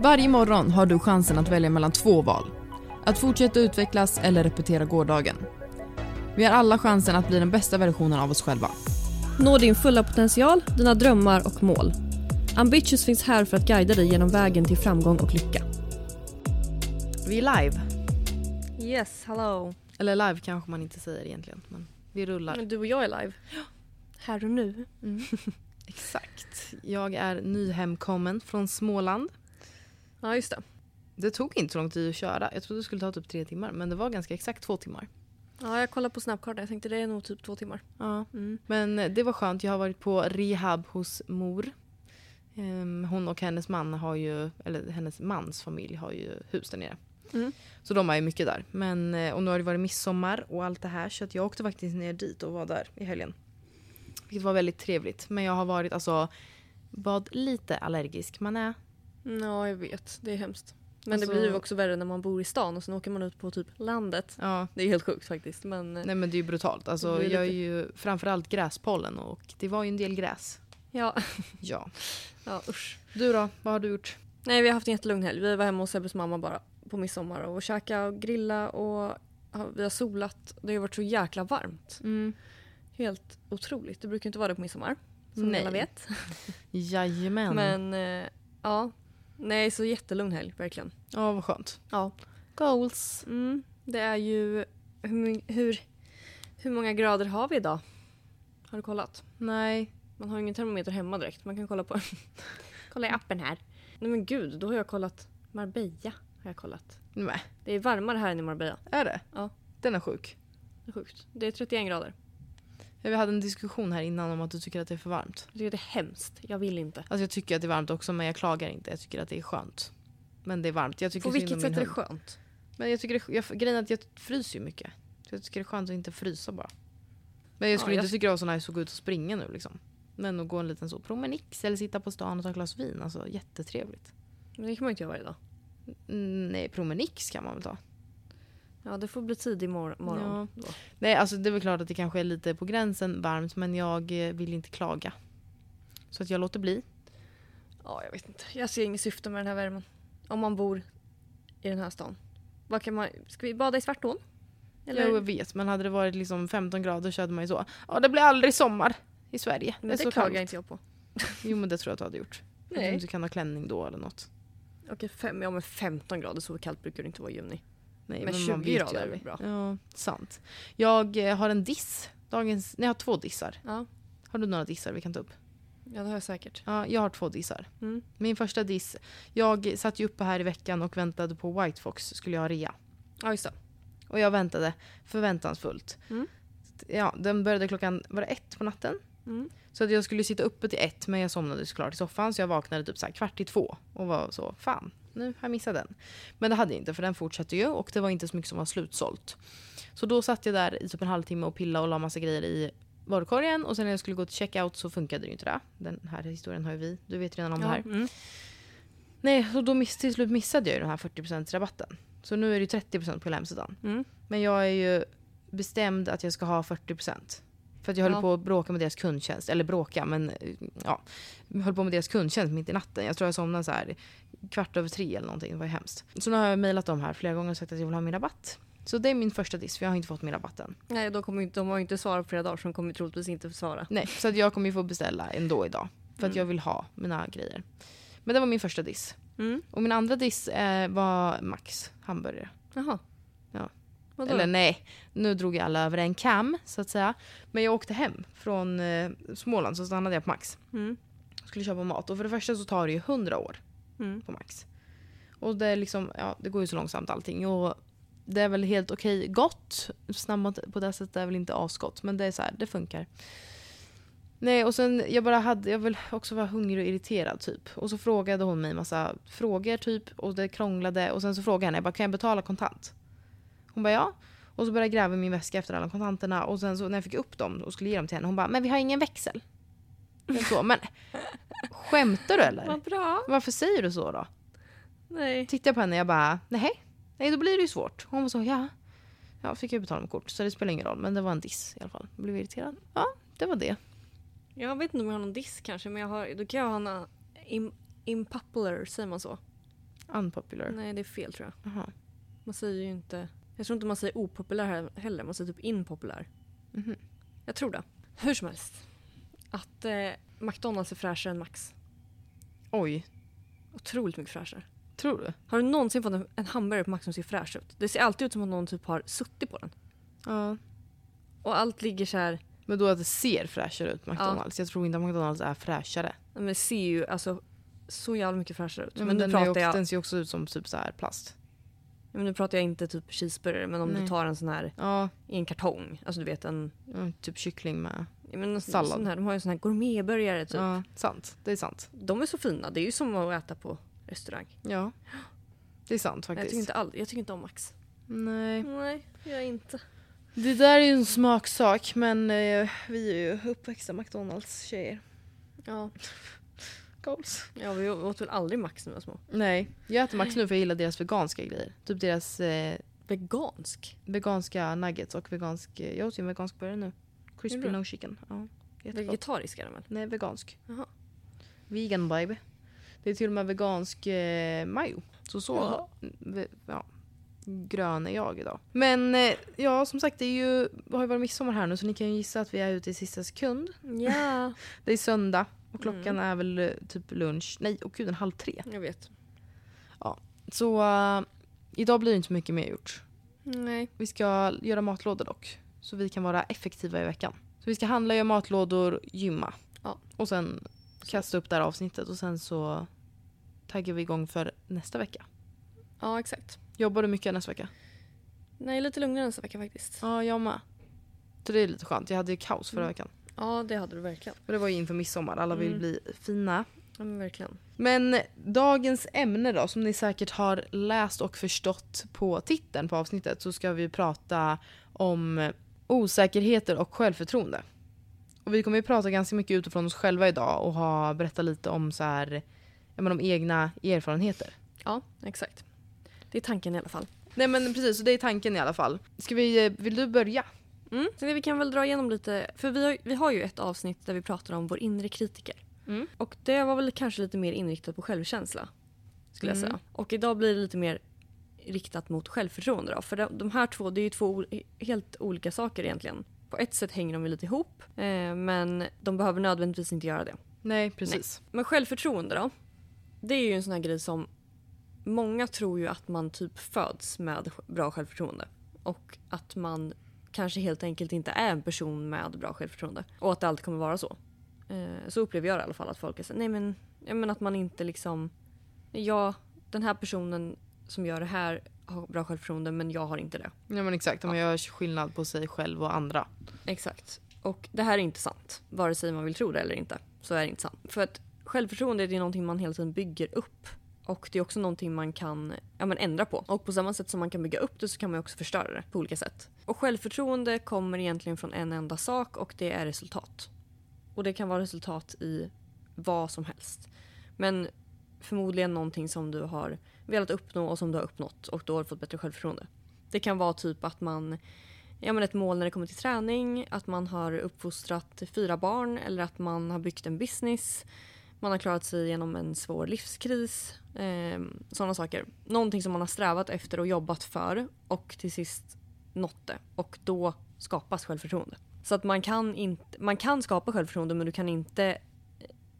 Varje morgon har du chansen att välja mellan två val. Att fortsätta utvecklas eller repetera gårdagen. Vi har alla chansen att bli den bästa versionen av oss själva. Nå din fulla potential, dina drömmar och mål. Ambitious finns här för att guida dig genom vägen till framgång och lycka. Vi är live. Yes, hello. Eller live kanske man inte säger egentligen, men vi rullar. Men du och jag är live. Här och nu. Exakt. Jag är nyhemkommen från Småland. Ja, just det. Det tog inte så lång tid att köra. Jag trodde det skulle ta typ tre timmar, men det var ganska exakt två timmar. Ja, jag kollade på snapkartan. Jag tänkte det är nog typ två timmar. Ja. Mm. Men eh, det var skönt. Jag har varit på rehab hos mor. Ehm, Hon och hennes man har ju, eller hennes mans familj har ju hus där nere. Mm. Så de är ju mycket där. Men, eh, och nu har det varit midsommar och allt det här så att jag åkte faktiskt ner dit och var där i helgen. Vilket var väldigt trevligt. Men jag har varit alltså vad lite allergisk man är. Ja, jag vet. Det är hemskt. Men Alltså- det blir ju också värre när man bor i stan och sen åker man ut på typ landet. Ja, Det är helt sjukt faktiskt. Men eh, nej men det är ju brutalt. Alltså, blir jag är ju framförallt gräspollen och det var ju en del gräs. ja, Ja. ja usch. Du då? Vad har du gjort? Nej, vi har haft en jättelugn helg. Vi var hemma hos Sebbes mamma bara på midsommar och käka och grilla och vi har solat. Det har varit så jäkla varmt. Helt otroligt. Det brukar inte vara det på midsommar. Som Nej. alla vet. Jajamän. Men eh, ja, nej så jättelugn helg verkligen. Ja, vad skönt. Ja. Goals. Mm, det är ju hur, hur, hur många grader har vi idag? Har du kollat? Nej. Man har ingen termometer hemma direkt. Man kan kolla på kolla i appen här. Nej men gud, då har jag kollat Marbella. Har jag kollat. Nej. Det är varmare här än i Marbella. Är det? Ja. Den är sjuk. Det är sjukt. Det är 31 grader. Vi hade en diskussion här innan om att du tycker att det är för varmt. Jag tycker det är hemskt. Jag vill inte. Alltså jag tycker att det är varmt också men jag klagar inte. Jag tycker att det är skönt. Men det är varmt. Jag tycker På vilket sätt är det skönt? Men jag tycker det, jag, grejen är att jag fryser ju mycket. Så jag tycker det är skönt att inte frysa bara. Men jag skulle Ja, jag- inte tycka det var så nice att gå ut och springa nu liksom. Men att gå en liten så promenix eller sitta på stan och ta ett glas vin. Alltså jättetrevligt. Men det kan man ju inte göra varje dag. Mm, nej, promenix kan man väl ta. Ja, det får bli tidig mor- morgon. då. Nej, alltså det är väl klart att det kanske är lite på gränsen varmt men jag eh, vill inte klaga. Så att jag låter bli. Ja, jag vet inte. Jag ser inget syfte med den här värmen. Om man bor i den här stan. Vad kan man... Ska vi bada i Svartån? Eller? Jag vet, men hade det varit liksom 15 grader så hade man ju så. Ja, det blir aldrig sommar i Sverige. Men det det klagar kallt. inte jag på. Jo, men det tror jag att du hade gjort. Nej. Om du kan ha klänning då eller något. Okej, fem, ja men 15 grader, så kallt brukar det inte vara i juni. Nej, Men man 20 vet ju grader är väl bra. Ja, sant. Jag eh, har en diss. Dagens, nej, jag har två dissar. Ja, Har du några dissar vi kan ta upp? ja det har jag säkert. Ja, jag har två dissar. Mm. Min första diss. Jag satt ju uppe här i veckan och väntade på White Fox skulle jag ha rea. Ja, just det. Och jag väntade förväntansfullt. Mm. Ja, den började klockan, var det ett på natten? Mm. Så att jag skulle sitta uppe till ett men jag somnade såklart i soffan så jag vaknade typ så här kvart i två och var så fan nu har jag missat den. Men det hade jag inte för den fortsatte ju och det var inte så mycket som var slutsålt. Så då satt jag där i typ en halvtimme och pillade och la massa grejer i varukorgen och sen när jag skulle gå till checkout så funkade det ju inte det. Den här historien har ju vi, du vet redan om det Ja, här. mm. Nej, så då miss, till slut missade jag ju den här 40% rabatten. Så nu är det ju 30% på hela hemsidan. Mm. Men jag är ju bestämd att jag ska ha 40%. För att jag höll Ja. på att bråka med deras kundtjänst. Eller bråka, men eh, ja. Jag höll på med deras kundtjänst mitt i natten. Jag tror jag somnade så här kvart över tre eller någonting. Det var ju hemskt. Så nu har jag mejlat dem här flera gånger och sagt att jag vill ha min rabatt. Så det är min första diss, för jag har inte fått min rabatt än. Nej, de, kommer, inte- de har ju inte svarat på flera dagar så de kommer troligtvis inte svara. Nej, så att jag kommer ju få beställa ändå idag. För att Mm. jag vill ha mina grejer. Men det var min första diss. Mm. Och min andra diss eh, var Max hamburgare. Jaha. Vadå? Eller nej, nu drog jag alla över en kam så att säga. Men jag åkte hem från eh, Småland så stannade jag på Max. Mm. Skulle köpa mat och för det första så tar det ju 100 år Mm. på Max. Och det är liksom, ja det går ju så långsamt allting. Och det är väl helt okej gott. Snabbmat på det sättet är väl inte asgott men det är så här, det funkar. Nej och sen jag bara hade, jag vill också vara hungrig och irriterad typ. Och så frågade hon mig massa frågor typ och det krånglade och sen så frågade jag henne, jag bara kan jag betala kontant? Hon bara ja. Och så började jag gräva i min väska efter alla kontanterna och sen så när jag fick upp dem och skulle ge dem till henne hon bara men vi har ingen växel. Jag så, men skämtar du eller? Vad bra. Varför säger du så då? Nej. Tittade jag på henne och jag bara nej, nej då blir det ju svårt. Hon var så ja. Ja, fick jag betala med kort så det spelar ingen roll men det var en diss i alla fall. Jag blev irriterad. Ja, det var det. Jag vet inte om jag har någon diss kanske men jag har, då kan jag ha en im, impopular, säger man så? Unpopular. Nej, det är fel tror jag. Jaha. Man säger ju inte... Jag tror inte man säger opopulär he- heller. Man säger typ impopulär. Mhm. Jag tror det. Hur som helst. Att eh, McDonalds är fräschare än Max. Oj, Otroligt mycket fräschare. tror du? Har du någonsin fått en, en hamburgare på Max som ser fräsch ut? Det ser alltid ut som att någon typ har suttit på den. Ja. Och allt ligger så här... Men då att det ser fräschare ut McDonalds. Jag tror inte att McDonalds är fräschare. Men det ser ju alltså så jävla mycket fräschare ut. Ja, men men, den, är pratar också, jag, den ser ju också ut som typ så här plast. Men nu pratar jag inte typ cheeseburgare men om Nej. du tar en sån här Ja, i en kartong. Alltså du vet en... ja, typ kyckling med. ja, Men en Sallad. Sån här, de har ju sån här gourmetburgare typ. Ja, sant. Det är sant. De är så fina. Det är ju som att äta på restaurang. Ja. Det är sant Jag faktiskt. tycker, inte all, jag tycker inte om Max. Nej. Nej, jag inte. Det där är ju en smaksak men eh, vi är ju uppväxta McDonalds-tjejer. Ja. Goals. ja, vi åt väl aldrig Max när vi var små. Nej, jag äter Max nu för jag gillar deras veganska grejer. Typ deras eh, Vegansk? veganska nuggets och vegansk... eh, Jag åt ju en vegansk burgare nu. Crispy no chicken. Ja, jättegott. Vegetarisk är den väl? Nej, vegansk. Jaha. Vegan baby. Det är till och med vegansk eh, majo. Så så Jaha. ja, grön är jag idag. Men eh, ja, som sagt, det är ju, har ju varit midsommar här nu så ni kan ju gissa att vi är ute i sista sekund. Ja. Det är söndag och klockan Mm. är väl eh, typ lunch. Nej, och gud, en halv tre. Jag vet. Så eh, idag blir det inte så mycket mer gjort. Nej. Vi ska göra matlådor dock. Så vi kan vara effektiva i veckan. Så vi ska handla, göra matlådor, gymma. Ja. Och sen kasta upp det här avsnittet och sen så taggar vi igång för nästa vecka. Ja, exakt. Jobbar du mycket nästa vecka? Nej, lite lugnare nästa vecka faktiskt. Ja, jag med. Så det är lite skönt. Jag hade ju kaos förra Mm. veckan. Ja, det hade du verkligen. För det var ju inför midsommar. Alla vill Mm. bli fina. Ja, men verkligen. Men dagens ämne då, som ni säkert har läst och förstått på titeln på avsnittet så ska vi prata om osäkerheter och självförtroende. Och vi kommer ju prata ganska mycket utifrån oss själva idag och ha berätta lite om så här, ja, men om egna erfarenheter. Ja, exakt. Det är tanken i alla fall. Nej men precis, så det är tanken i alla fall. Ska vi, vill du börja? Mm. Så vi kan väl dra igenom lite, för vi har, vi har ju ett avsnitt där vi pratar om vår inre kritiker. Mm. Och det var väl kanske lite mer inriktat på självkänsla. Skulle jag Mm. säga. Och idag blir det lite mer riktat mot självförtroende då. För de, de här två, det är ju två helt olika saker egentligen. På ett sätt hänger de ju lite ihop, eh, men de behöver nödvändigtvis inte göra det. Nej, precis. Men självförtroende då? Det är ju en sån här grej som många tror ju att man typ föds med bra självförtroende. Och att man kanske helt enkelt inte är en person med bra självförtroende. Och att det alltid kommer vara så. Eh, så upplever jag det i alla fall att folk är så nej men, ja, men att man inte liksom, ja den här personen som gör det här har bra självförtroende men jag har inte det. Ja men exakt, man gör skillnad på sig själv och andra. Exakt. Och det här är inte sant. Vare sig man vill tro det eller inte. Så är det inte sant. För att självförtroende är någonting man hela tiden bygger upp. Och det är också någonting man kan ja, men ändra på. Och på samma sätt som man kan bygga upp det så kan man också förstöra det på olika sätt. Och självförtroende kommer egentligen från en enda sak och det är resultat. Och det kan vara resultat i vad som helst. Men förmodligen någonting som du har velat uppnå och som du har uppnått och då har du fått bättre självförtroende. Det kan vara typ att man ja, men ett mål när det kommer till träning, att man har uppfostrat fyra barn eller att man har byggt en business. Man har klarat sig genom en svår livskris. Eh, Sådana saker. Någonting som man har strävat efter och jobbat för och till sist nått det. Och då skapas självförtroende. Så att man kan, inte, man kan skapa självförtroende men du kan inte eh,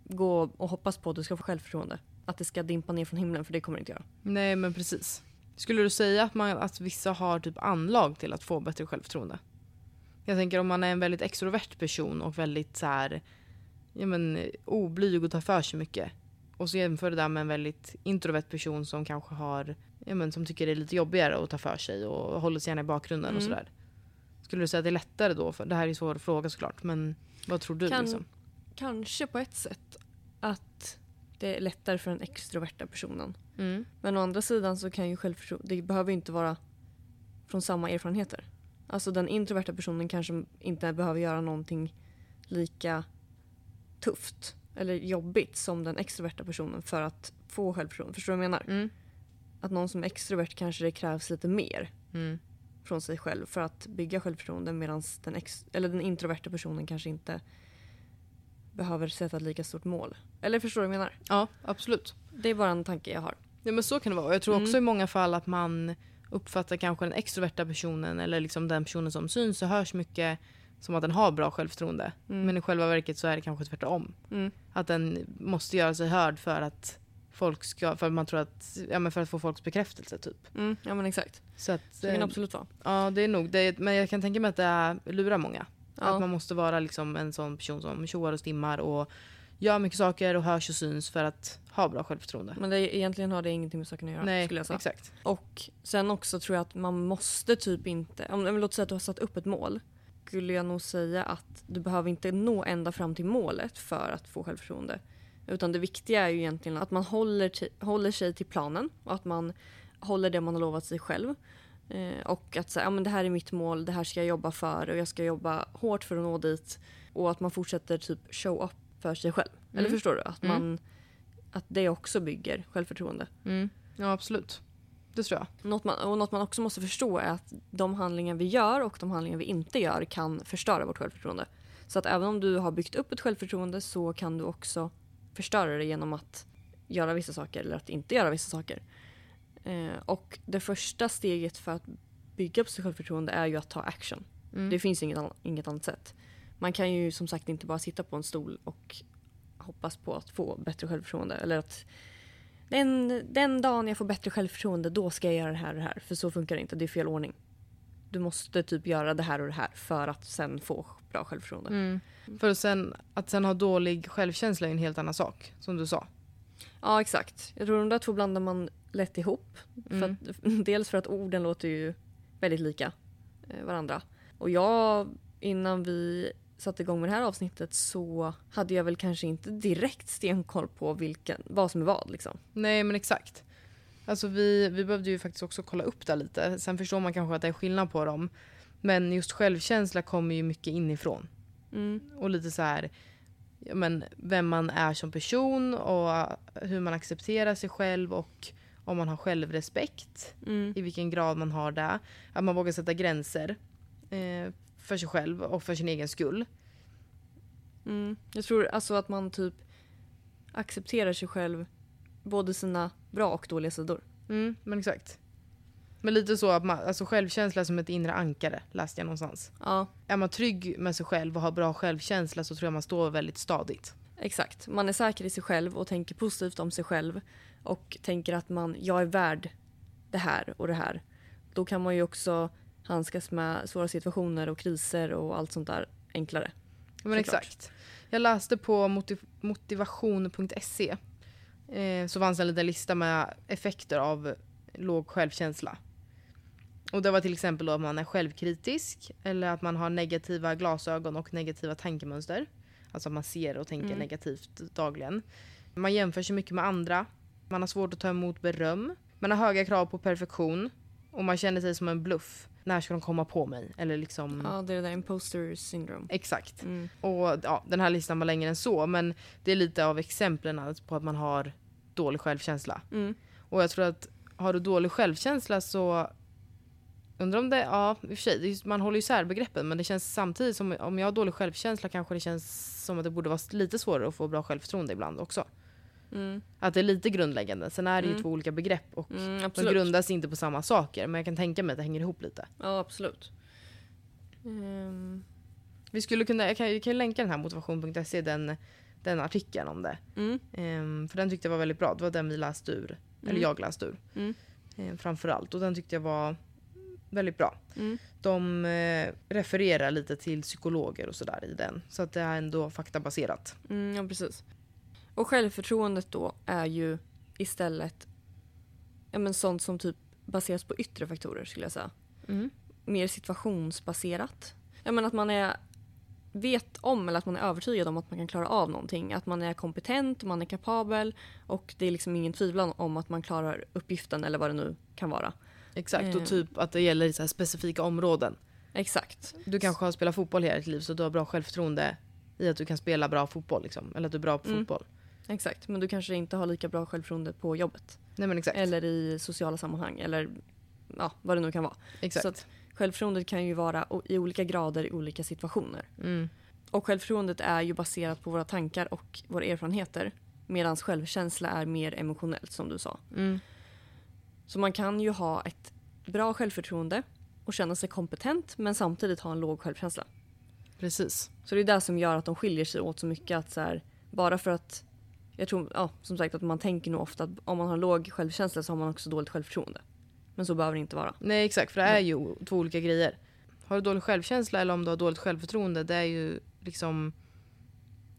gå och hoppas på att du ska få självförtroende. Att det ska dimpa ner från himlen för det kommer det inte göra. Nej men precis. Skulle du säga att, man, att vissa har typ anlag till att få bättre självförtroende? Jag tänker om man är en väldigt extrovert person och väldigt så här, ja men oblyg och tar för sig mycket. Och så jämför det där med en väldigt introvert person som kanske har, ja men som tycker det är lite jobbigare att ta för sig och håller sig gärna i bakgrunden och Mm. sådär. Skulle du säga att det är lättare då? För det här är en svår fråga såklart men vad tror du Kan- liksom? Kanske på ett sätt att det är lättare för den extroverta personen. Mm. Men å andra sidan så kan ju självförtroende, det behöver ju inte vara från samma erfarenheter. Alltså den introverta personen kanske inte behöver göra någonting lika tufft eller jobbigt som den extroverta personen för att få självförtroende. Förstår du vad jag menar? Mm. Att någon som är extrovert kanske det krävs lite mer Mm. från sig själv för att bygga självförtroende medan den, ex- eller den introverta personen kanske inte behöver sätta ett lika stort mål. Eller förstår du vad jag menar? Ja absolut. Det är bara en tanke jag har. Ja men så kan det vara. Jag tror också Mm. i många fall att man uppfattar kanske den extroverta personen eller liksom den personen som syns och hörs mycket som att den har bra självförtroende. Mm. Men i själva verket så är det kanske tvärtom. Mm. Att den måste göra sig hörd för att folk ska, för att man tror att, ja men för att få folks bekräftelse typ. Mm. Ja men exakt. Så att, Så det kan eh, absolut vara. ja det är nog, det är, men jag kan tänka mig att det är, lurar många. Att Ja. man måste vara liksom en sån person som tjoar och stimmar och gör mycket saker och hörs och syns för att ha bra självförtroende. Men det, egentligen har det ingenting med saken att göra Nej, skulle jag säga. exakt. Och sen också tror jag att man måste typ inte, om låt säga att du har satt upp ett mål. Skulle jag nog säga att du behöver inte nå ända fram till målet för att få självförtroende. Utan det viktiga är ju egentligen att man håller, håller sig till planen och att man håller det man har lovat sig själv. Eh, och att säga, ja men det här är mitt mål, det här ska jag jobba för och jag ska jobba hårt för att nå dit. Och att man fortsätter typ show up för sig själv. Eller Mm. förstår du? Att, Mm. man, att det också bygger självförtroende. Mm. Ja absolut. Det tror jag. Något man, och något man också måste förstå är att de handlingar vi gör och de handlingar vi inte gör kan förstöra vårt självförtroende. Så att även om du har byggt upp ett självförtroende så kan du också förstöra det genom att göra vissa saker eller att inte göra vissa saker. Eh, och det första steget för att bygga upp sitt självförtroende är ju att ta action. Mm. Det finns inget, inget annat sätt. Man kan ju som sagt inte bara sitta på en stol och hoppas på att få bättre självförtroende. Eller att den, den dagen jag får bättre självförtroende då ska jag göra det här och det här. För så funkar det inte, det är fel ordning. Du måste typ göra det här och det här för att sen få bra självförtroende. Mm. För att sen, att sen ha dålig självkänsla är en helt annan sak, som du sa. Ja exakt. Jag tror de där två blandar man lätt ihop. Mm. För att, dels för att orden låter ju väldigt lika eh, varandra. Och jag, innan vi satte igång med det här avsnittet så hade jag väl kanske inte direkt stenkoll på vilken, vad som är vad. Liksom. Nej men exakt. Alltså vi, vi behövde ju faktiskt också kolla upp det lite. Sen förstår man kanske att det är skillnad på dem. Men just självkänsla kommer ju mycket inifrån. Mm. Och lite så här, men vem man är som person och hur man accepterar sig själv och om man har självrespekt. Mm. I vilken grad man har det. Att man vågar sätta gränser eh, för sig själv och för sin egen skull. Mm. Jag tror alltså att man typ accepterar sig själv, både sina bra och dåliga sidor. Mm, men exakt. Men lite så att man, alltså självkänsla som ett inre ankare läste jag någonstans. Ja, Är man trygg med sig själv och har bra självkänsla så tror jag man står väldigt stadigt. exakt. Man är säker i sig själv och tänker positivt om sig själv och tänker att man, jag är värd det här och det här. Då kan man ju också handskas med svåra situationer och kriser och allt sånt där enklare. Men Såklart. exakt. Jag läste på motiv- motivation.se eh, så fanns en liten lista med effekter av låg självkänsla. Och det var till exempel då att man är självkritisk eller att man har negativa glasögon och negativa tankemönster. Alltså att man ser och tänker Mm. negativt dagligen. Man jämför sig mycket med andra. Man har svårt att ta emot beröm. Man har höga krav på perfektion. Och man känner sig som en bluff. När ska de komma på mig? Eller liksom... Ja, det är det där imposter syndrome. Exakt. Mm. Och ja, den här listan var längre än så, men det är lite av exemplen alltså på att man har dålig självkänsla. Mm. Och jag tror att har du dålig självkänsla så undrar om det, ja i och för sig, man håller ju isär begreppen men det känns samtidigt som om jag har dålig självkänsla kanske det känns som att det borde vara lite svårare att få bra självförtroende ibland också. Mm. Att det är lite grundläggande, sen är det ju Mm. två olika begrepp och Mm, de grundas inte på samma saker men jag kan tänka mig att det hänger ihop lite. Ja, absolut. Ehm, Vi skulle kunna, jag kan, jag kan ju länka den här motivation.se, den, den artikeln om det. mm. Ehm, för den tyckte jag var väldigt bra. Det var den vi läste ur. Eller Mm. jag läste ur. Mm. Ehm, framförallt. Och den tyckte jag var väldigt bra. Mm. De eh, refererar lite till psykologer och sådär i den. Så att det är ändå faktabaserat. Mm, ja, precis. Och självförtroendet då är ju istället ja, men sånt som typ baseras på yttre faktorer skulle jag säga. Mer situationsbaserat. Ja, men att man är vet om eller att man är övertygad om att man kan klara av någonting. Att man är kompetent, man är kapabel och det är liksom ingen tvivel om att man klarar uppgiften eller vad det nu kan vara. Exakt. Eh. Och typ att det gäller i så här specifika områden. Exakt. Du kanske har spelat fotboll hela ditt liv så du har bra självförtroende i att du kan spela bra fotboll. Liksom. Eller att du är bra på Mm. fotboll. Exakt, men du kanske inte har lika bra självförtroende på jobbet. Nej men exakt. Eller i sociala sammanhang eller ja, vad det nu kan vara. exakt. Så att självförtroendet kan ju vara i olika grader i olika situationer. mm. Och självförtroendet är ju baserat på våra tankar och våra erfarenheter. Medan självkänsla är mer emotionellt som du sa. Mm. Så man kan ju ha ett bra självförtroende och känna sig kompetent men samtidigt ha en låg självkänsla. Precis. Så det är det som gör att de skiljer sig åt så mycket. Att så här, bara för att jag tror, ja, som sagt att man tänker nog ofta att om man har låg självkänsla så har man också dåligt självförtroende. Men så behöver det inte vara. Nej exakt, för det är ju två olika grejer. Har du dålig självkänsla eller om du har dåligt självförtroende, det är ju liksom...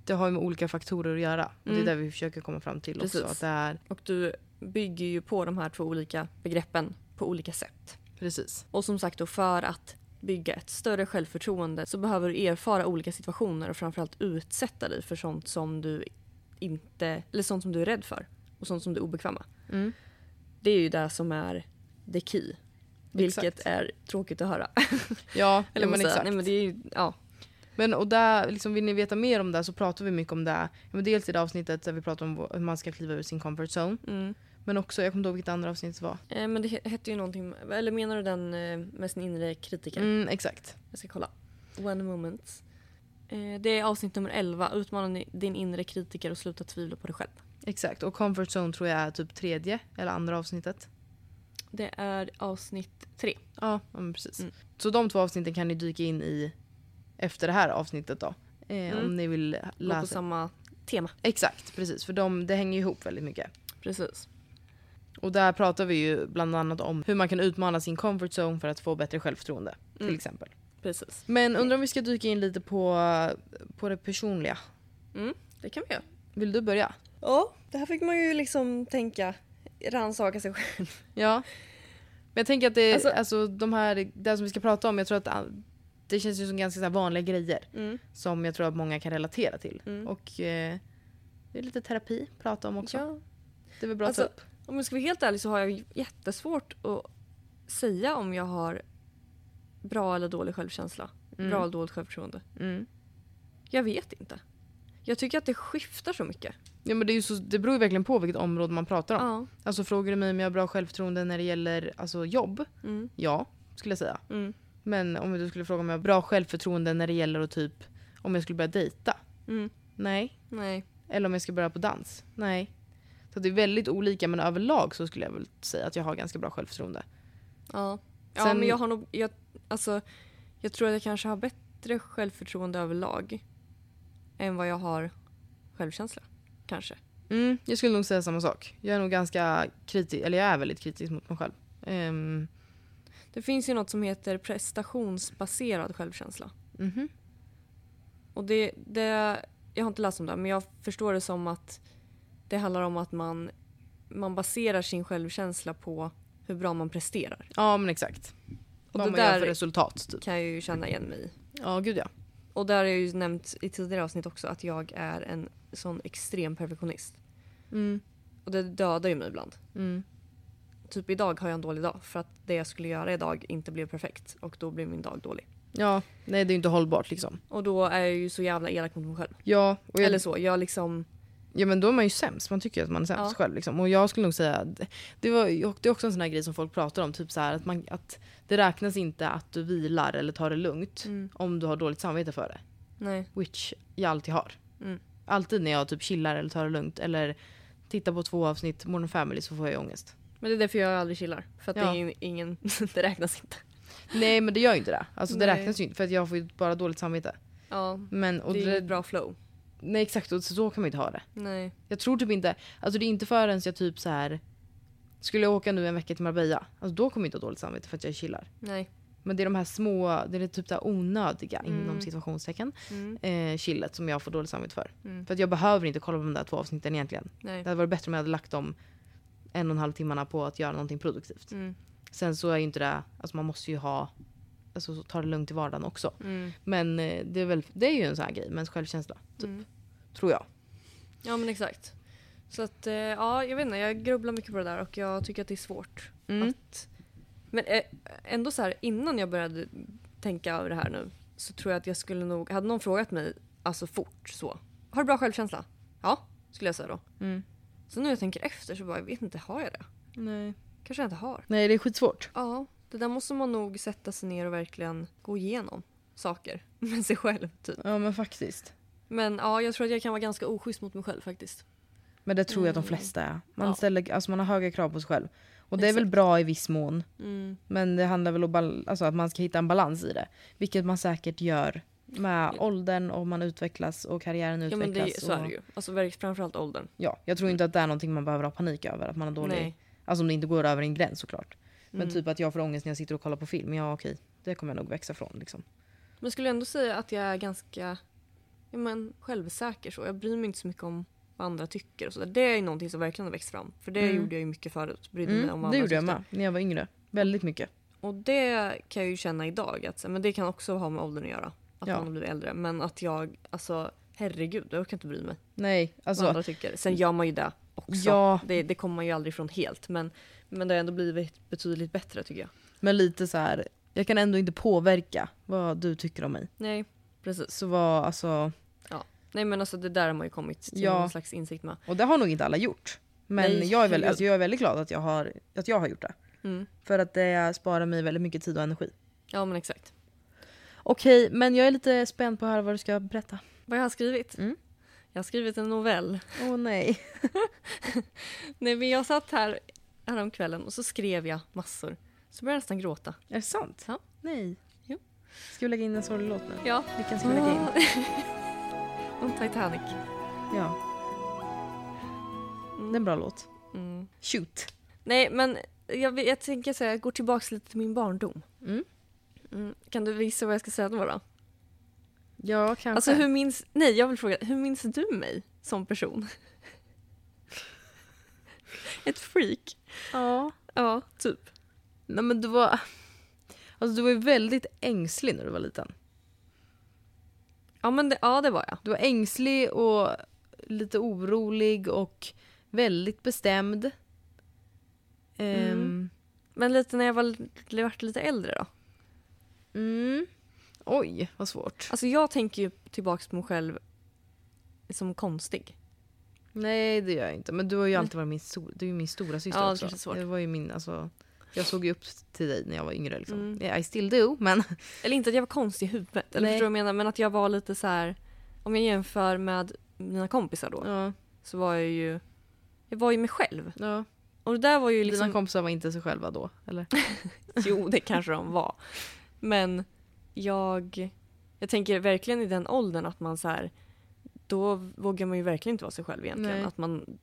Det har ju med olika faktorer att göra. Och Mm. Det är det vi försöker komma fram till också. Precis. Att det är, Och du bygger ju på de här två olika begreppen på olika sätt. precis. Och som sagt då för att bygga ett större självförtroende så behöver du erfara olika situationer och framförallt utsätta dig för sånt som du inte, eller sånt som du är rädd för och sånt som du är obekväm med. Mm. Det är ju det som är the key. Vilket Exakt. är tråkigt att höra. Ja, Eller men exakt. Nej, men det är ju, ja. Men och där, liksom, vill ni veta mer om det så pratar vi mycket om det. Men dels i det avsnittet där vi pratar om hur man ska kliva ur sin comfort zone. Mm. Men också, jag kommer inte ihåg vilket andra avsnitt det var. Eh, men det he- hette ju någonting, eller menar du den eh, med sin inre kritiker? Mm, exakt. Jag ska kolla. One moment. Eh, det är avsnitt nummer 11. Utmana din inre kritiker och sluta tvivla på dig själv. Exakt. Och comfort zone tror jag är typ tredje eller andra avsnittet. Det är avsnitt 3. Ja, ja men precis. Mm. Så de två avsnitten kan ni dyka in i efter det här avsnittet då. Eh, Mm. Om ni vill Gå på läsa. samma tema. Exakt, precis. För de, det hänger ihop väldigt mycket. Precis. Och där pratar vi ju bland annat om hur man kan utmana sin comfort zone för att få bättre självförtroende. Till Mm. exempel. Precis. Men undrar om vi ska dyka in lite på, på det personliga. Mm, det kan vi göra. Vill du börja? Ja, det här fick man ju liksom tänka, rannsaka sig själv. Ja. Men jag tänker att det, Alltså- alltså, de här, det som vi ska prata om, jag tror att det känns ju som ganska så här vanliga grejer. Mm. Som jag tror att många kan relatera till. Mm. Och eh, det är lite terapi att prata om också. Ja. Det är väl bra Alltså- att ta upp. Om jag ska vara helt ärlig så har jag jättesvårt att säga om jag har bra eller dålig självkänsla. Mm. Bra eller dåligt självförtroende. Mm. Jag vet inte. Jag tycker att det skiftar så mycket. Ja, men det, är ju så, det beror ju verkligen på vilket område man pratar om. Ja. Alltså frågar du mig om jag har bra självförtroende när det gäller alltså, jobb? Mm. Ja, skulle jag säga. Mm. Men om du skulle fråga om jag har bra självförtroende när det gäller att typ om jag skulle börja dejta? Mm. Nej. Nej. Eller om jag ska börja på dans? Nej. Så det är väldigt olika men överlag så skulle jag väl säga att jag har ganska bra självförtroende. Ja. Ja Sen- men jag har nog, jag, alltså, jag tror att jag kanske har bättre självförtroende överlag. Än vad jag har självkänsla. Kanske. Mm, jag skulle nog säga samma sak. Jag är nog ganska kritisk, eller jag är väldigt kritisk mot mig själv. Ehm, Det finns ju något som heter prestationsbaserad självkänsla. mhm. Och det, det, jag har inte läst om det men jag förstår det som att det handlar om att man, man baserar sin självkänsla på hur bra man presterar. Ja men exakt. Och Vad man gör för resultat typ. kan jag ju känna igen mig i. Ja gud ja. Och där har jag ju nämnt i tidigare avsnitt också att jag är en sån extrem perfektionist. Mm, Och det dödar ju mig ibland. mm. Typ idag har jag en dålig dag för att det jag skulle göra idag inte blev perfekt och då blev min dag dålig. Ja, nej det är ju inte hållbart liksom. Och då är jag ju så jävla elak mot mig själv. Ja, och jag, Eller så, jag liksom... ja men då är man ju sämst. Man tycker att man är sämst Ja. själv. Liksom. Och jag skulle nog säga, det, var, det är också en sån här grej som folk pratar om. Typ så här, att, man, att det räknas inte att du vilar eller tar det lugnt Mm, om du har dåligt samvete för det. nej. Which jag alltid har. Mm. Alltid när jag typ chillar eller tar det lugnt eller tittar på två avsnitt Modern Family så får jag ångest. Men det är därför jag aldrig chillar. För att Ja. det är ingen... det räknas inte. Nej men det gör ju inte det. Alltså det Nej. räknas ju inte för att jag får ju bara dåligt samvete. Ja, Men, och det är ju ett bra flow. Nej exakt, och så, kan man inte ha det. Nej. Jag tror typ inte, alltså det är inte förrän jag typ så här skulle jag åka nu en vecka till Marbella, alltså då kommer jag inte ha dåligt samvete för att jag chillar. Nej. Men det är de här små, det är typ det här onödiga Mm. inom situationstecken Mm, eh, chillet som jag får dåligt samvete för. mm, För att jag behöver inte kolla på de där två avsnitten egentligen. nej. Det hade varit bättre om jag hade lagt dem en och en halv timmarna på att göra någonting produktivt. Mm, Sen så är ju inte det, alltså man måste ju ha, alltså så ta det lugnt i vardagen också. mm, Men eh, det är väl, det är ju en sån här grej, mens självkänsla. Typ, mm. tror jag. Ja men exakt. Så att, eh, ja jag vet inte, jag grubblar mycket på det där och jag tycker att det är svårt. Mm. Att, men eh, ändå så här innan jag började tänka över det här nu så tror jag att jag skulle nog, hade någon frågat mig alltså fort så. Har du bra självkänsla? Ja, skulle jag säga då. Mm. Så nu när jag tänker efter så bara, jag vet inte, har jag det? Nej. Kanske jag inte har. Nej det är skitsvårt. Ja, det där måste man nog sätta sig ner och verkligen gå igenom saker med sig själv typ. Ja men faktiskt. Men ja, jag tror att jag kan vara ganska oschysst mot mig själv faktiskt. Men det tror jag att de Mm. flesta är. Man, Ja. ställer, alltså man har höga krav på sig själv. Och det är väl Exakt. bra i viss mån. Mm. Men det handlar väl om alltså att man ska hitta en balans i det. Vilket man säkert gör med Ja. åldern och man utvecklas och karriären Ja utvecklas. men det, så är det ju. Alltså framförallt åldern. Ja, jag tror inte att det är någonting man behöver ha panik över. Att man har dålig... Nej. Alltså om det inte går över en gräns såklart. Men Mm. typ att jag får ångest när jag sitter och kollar på film. Ja okej, det kommer jag nog växa från liksom. Men skulle jag ändå säga att jag är ganska ja, men, självsäker så. Jag bryr mig inte så mycket om vad andra tycker och så. Det är någonting som verkligen har växt fram. För det Mm. gjorde jag ju mycket förut. Brydde mig om Mm, vad det andra gjorde jag med när jag var yngre. Väldigt mycket. Och det kan jag ju känna idag. Att, men det kan också ha med åldern att göra. Att Ja. man har blivit äldre. Men att jag, alltså herregud, jag orkar inte bry mig Nej, vad alltså. andra tycker. Sen gör man ju det också. Ja. Det, det kommer man ju aldrig ifrån helt. Men, men det har ändå blivit betydligt bättre tycker jag. Men lite så här. Jag kan ändå inte påverka vad du tycker om mig. Nej, precis. Så vad, alltså. Nej men alltså det där har man ju kommit till Ja. någon slags insikt med. Och det har nog inte alla gjort. Men Nej, jag, är herregud. alltså jag är väldigt glad att jag, har, att jag har gjort det. Mm. För att det sparar mig väldigt mycket tid och energi. Ja men exakt. Okej, men jag är lite spänd på att höra vad du ska berätta. Vad jag har skrivit? Mm. Jag har skrivit en novell. Åh nej. Nej men jag satt här häromkvällen och så skrev jag massor. Så började jag nästan gråta. Är det sant? Ja. Nej. Jo. Ska vi lägga in en sorglig låt nu? Ja. Vilken ska vi lägga in? Om Titanic. Ja, det är en bra låt. Mm. Shoot. Nej men jag, jag tänker säga, jag går tillbaka lite till min barndom. Mm. Mm. Kan du visa vad jag ska säga då? då? Ja, kanske. Alltså hur minns, nej jag vill fråga, hur minns du mig som person? Ett freak. Ja. Ja, typ. Nej men du var... Alltså du var ju väldigt ängslig när du var liten. Ja men det, ja, det var jag. Du var ängslig och lite orolig och väldigt bestämd. Mm. Men lite när jag var, vart lite äldre då? mm. Oj, vad svårt. Alltså jag tänker ju tillbaka på mig själv som konstig. Nej det gör jag inte. Men du har ju alltid varit min, stor, du är min stora syster Ja, det också. är svårt. Det var ju min, alltså, jag såg ju upp till dig när jag var yngre. Liksom. Mm. Yeah, I still do, men... Eller inte att jag var konstig i huvudet, eller Nej. förstår du vad jag menar? Men att jag var lite så här. om jag jämför med mina kompisar då, Ja, så var jag ju, jag var ju mig själv. ja. Och det där var ju Dina liksom, kompisar var inte sig själva då, eller? jo det kanske de var. Men jag, jag tänker verkligen i den åldern att man så här, då vågar man ju verkligen inte vara sig själv egentligen. Nej. Att man,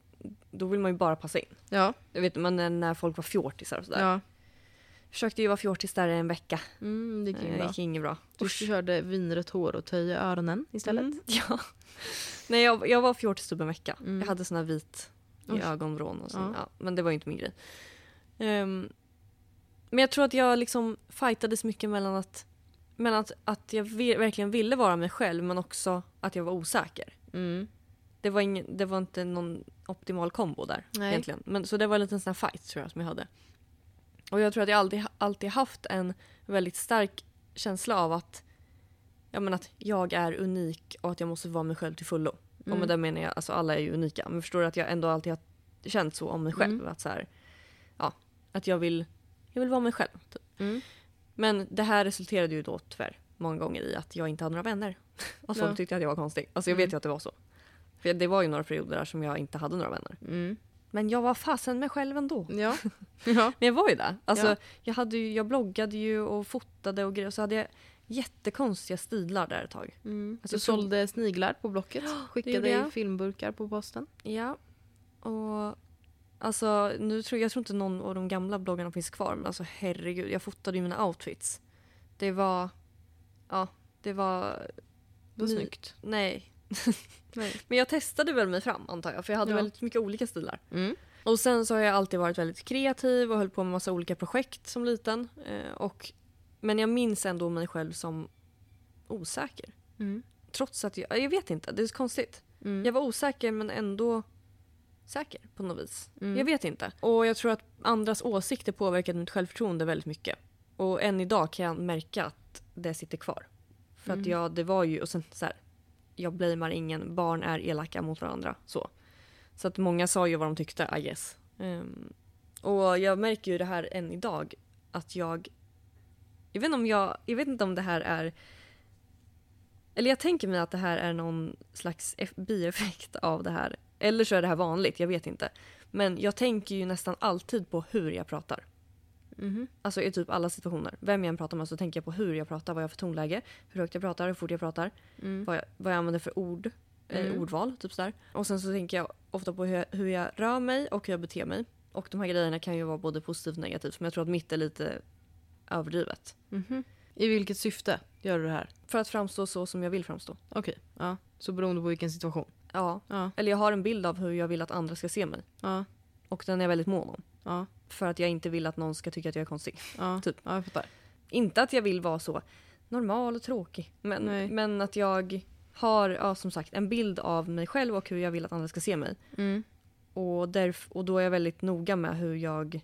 då vill man ju bara passa in. Ja. Jag vet man när- folk var fjortisar och sådär. ja. Försökte ju vara fjortis där en vecka. Mm, det gick Det ju bra. gick inget bra. Du körde vinrött hår och töja öronen istället. Mm, ja. Nej, jag, jag var fjortis typ en vecka. Mm. Jag hade sån här vit i Usch. ögonvrån och så. Ja. Ja. men det var ju inte min grej. Ehm, men jag tror att jag liksom fightades mycket mellan att, mellan att, att jag verkligen ville vara mig själv men också att jag var osäker. Mm. Det var, ingen, det var inte någon optimal kombo där Nej. egentligen. Men, så det var en liten sån här fight tror jag som jag hade. Och jag tror att jag alltid, alltid haft en väldigt stark känsla av att, ja, men att jag är unik och att jag måste vara mig själv till fullo. Och Mm. med det menar jag, alltså alla är ju unika. Men förstår du att jag ändå alltid har känt så om mig själv. Mm. Att, så här, ja, att jag vill, jag vill vara mig själv. Typ. Mm. Men det här resulterade ju då tyvärr många gånger i att jag inte hade några vänner. Och folk Ja. tyckte att jag var konstig. Alltså jag Mm. vet ju att det var så. För det var ju några perioder där som jag inte hade några vänner. Mm. Men jag var fasen mig själv ändå. Ja. ja. Men jag var ju det. Alltså, Ja. jag, hade ju, jag bloggade ju och fotade och grejer. Så hade jag jättekonstiga stilar där ett tag. Mm. Alltså, du så- sålde sniglar på Blocket. Skickade filmburkar på posten. Ja. Och alltså, nu tror, jag tror inte någon av de gamla bloggarna finns kvar. Men alltså herregud, jag fotade ju mina outfits. Det var... Ja, det var... Det var ny- snyggt. Nej. Nej. Men jag testade väl mig fram antar jag. För jag hade Ja. väldigt mycket olika stilar. Mm. Och sen så har jag alltid varit väldigt kreativ och höll på med massa olika projekt som liten. Eh, och, men jag minns ändå mig själv som osäker. Mm. Trots att jag, jag vet inte, det är så konstigt. Mm. Jag var osäker men ändå säker på något vis. Mm. Jag vet inte. Och jag tror att andras åsikter påverkade mitt självförtroende väldigt mycket. Och än idag kan jag märka att det sitter kvar. För att Mm. jag, det var ju, och sen så här, jag blamear ingen, barn är elaka mot varandra. Så. Så att många sa ju vad de tyckte, I guess. Ehm, och jag märker ju det här än idag, att jag, jag vet inte om jag, jag vet inte om det här är eller jag tänker mig att det här är någon slags eff- bieffekt av det här Eller så är det här vanligt, jag vet inte. Men jag tänker ju nästan alltid på hur jag pratar. Mhm. Alltså i typ alla situationer. Vem jag än pratar med så tänker jag på hur jag pratar, vad jag har för tonläge, hur högt jag pratar, hur fort jag pratar, Mm. vad jag, vad jag använder för ord, eh, Mm. ordval. Typ sådär. Och sen så tänker jag ofta på hur jag, hur jag rör mig och hur jag beter mig. Och de här grejerna kan ju vara både positivt och negativt men jag tror att mitt är lite överdrivet. Mhm. I vilket syfte gör du det här? För att framstå så som jag vill framstå. Okej, ja. Så beroende på vilken situation? Ja. Ja. Eller jag har en bild av hur jag vill att andra ska se mig. Ja. Och den är jag väldigt mån om. Ja. För att jag inte vill att någon ska tycka att jag är konstig. Ja. Typ. Ja, jag fattar. Inte att jag vill vara så normal och tråkig. Men, Nej. men att jag har ja, som sagt en bild av mig själv och hur jag vill att andra ska se mig. Mm. Och, därf- och då är jag väldigt noga med hur jag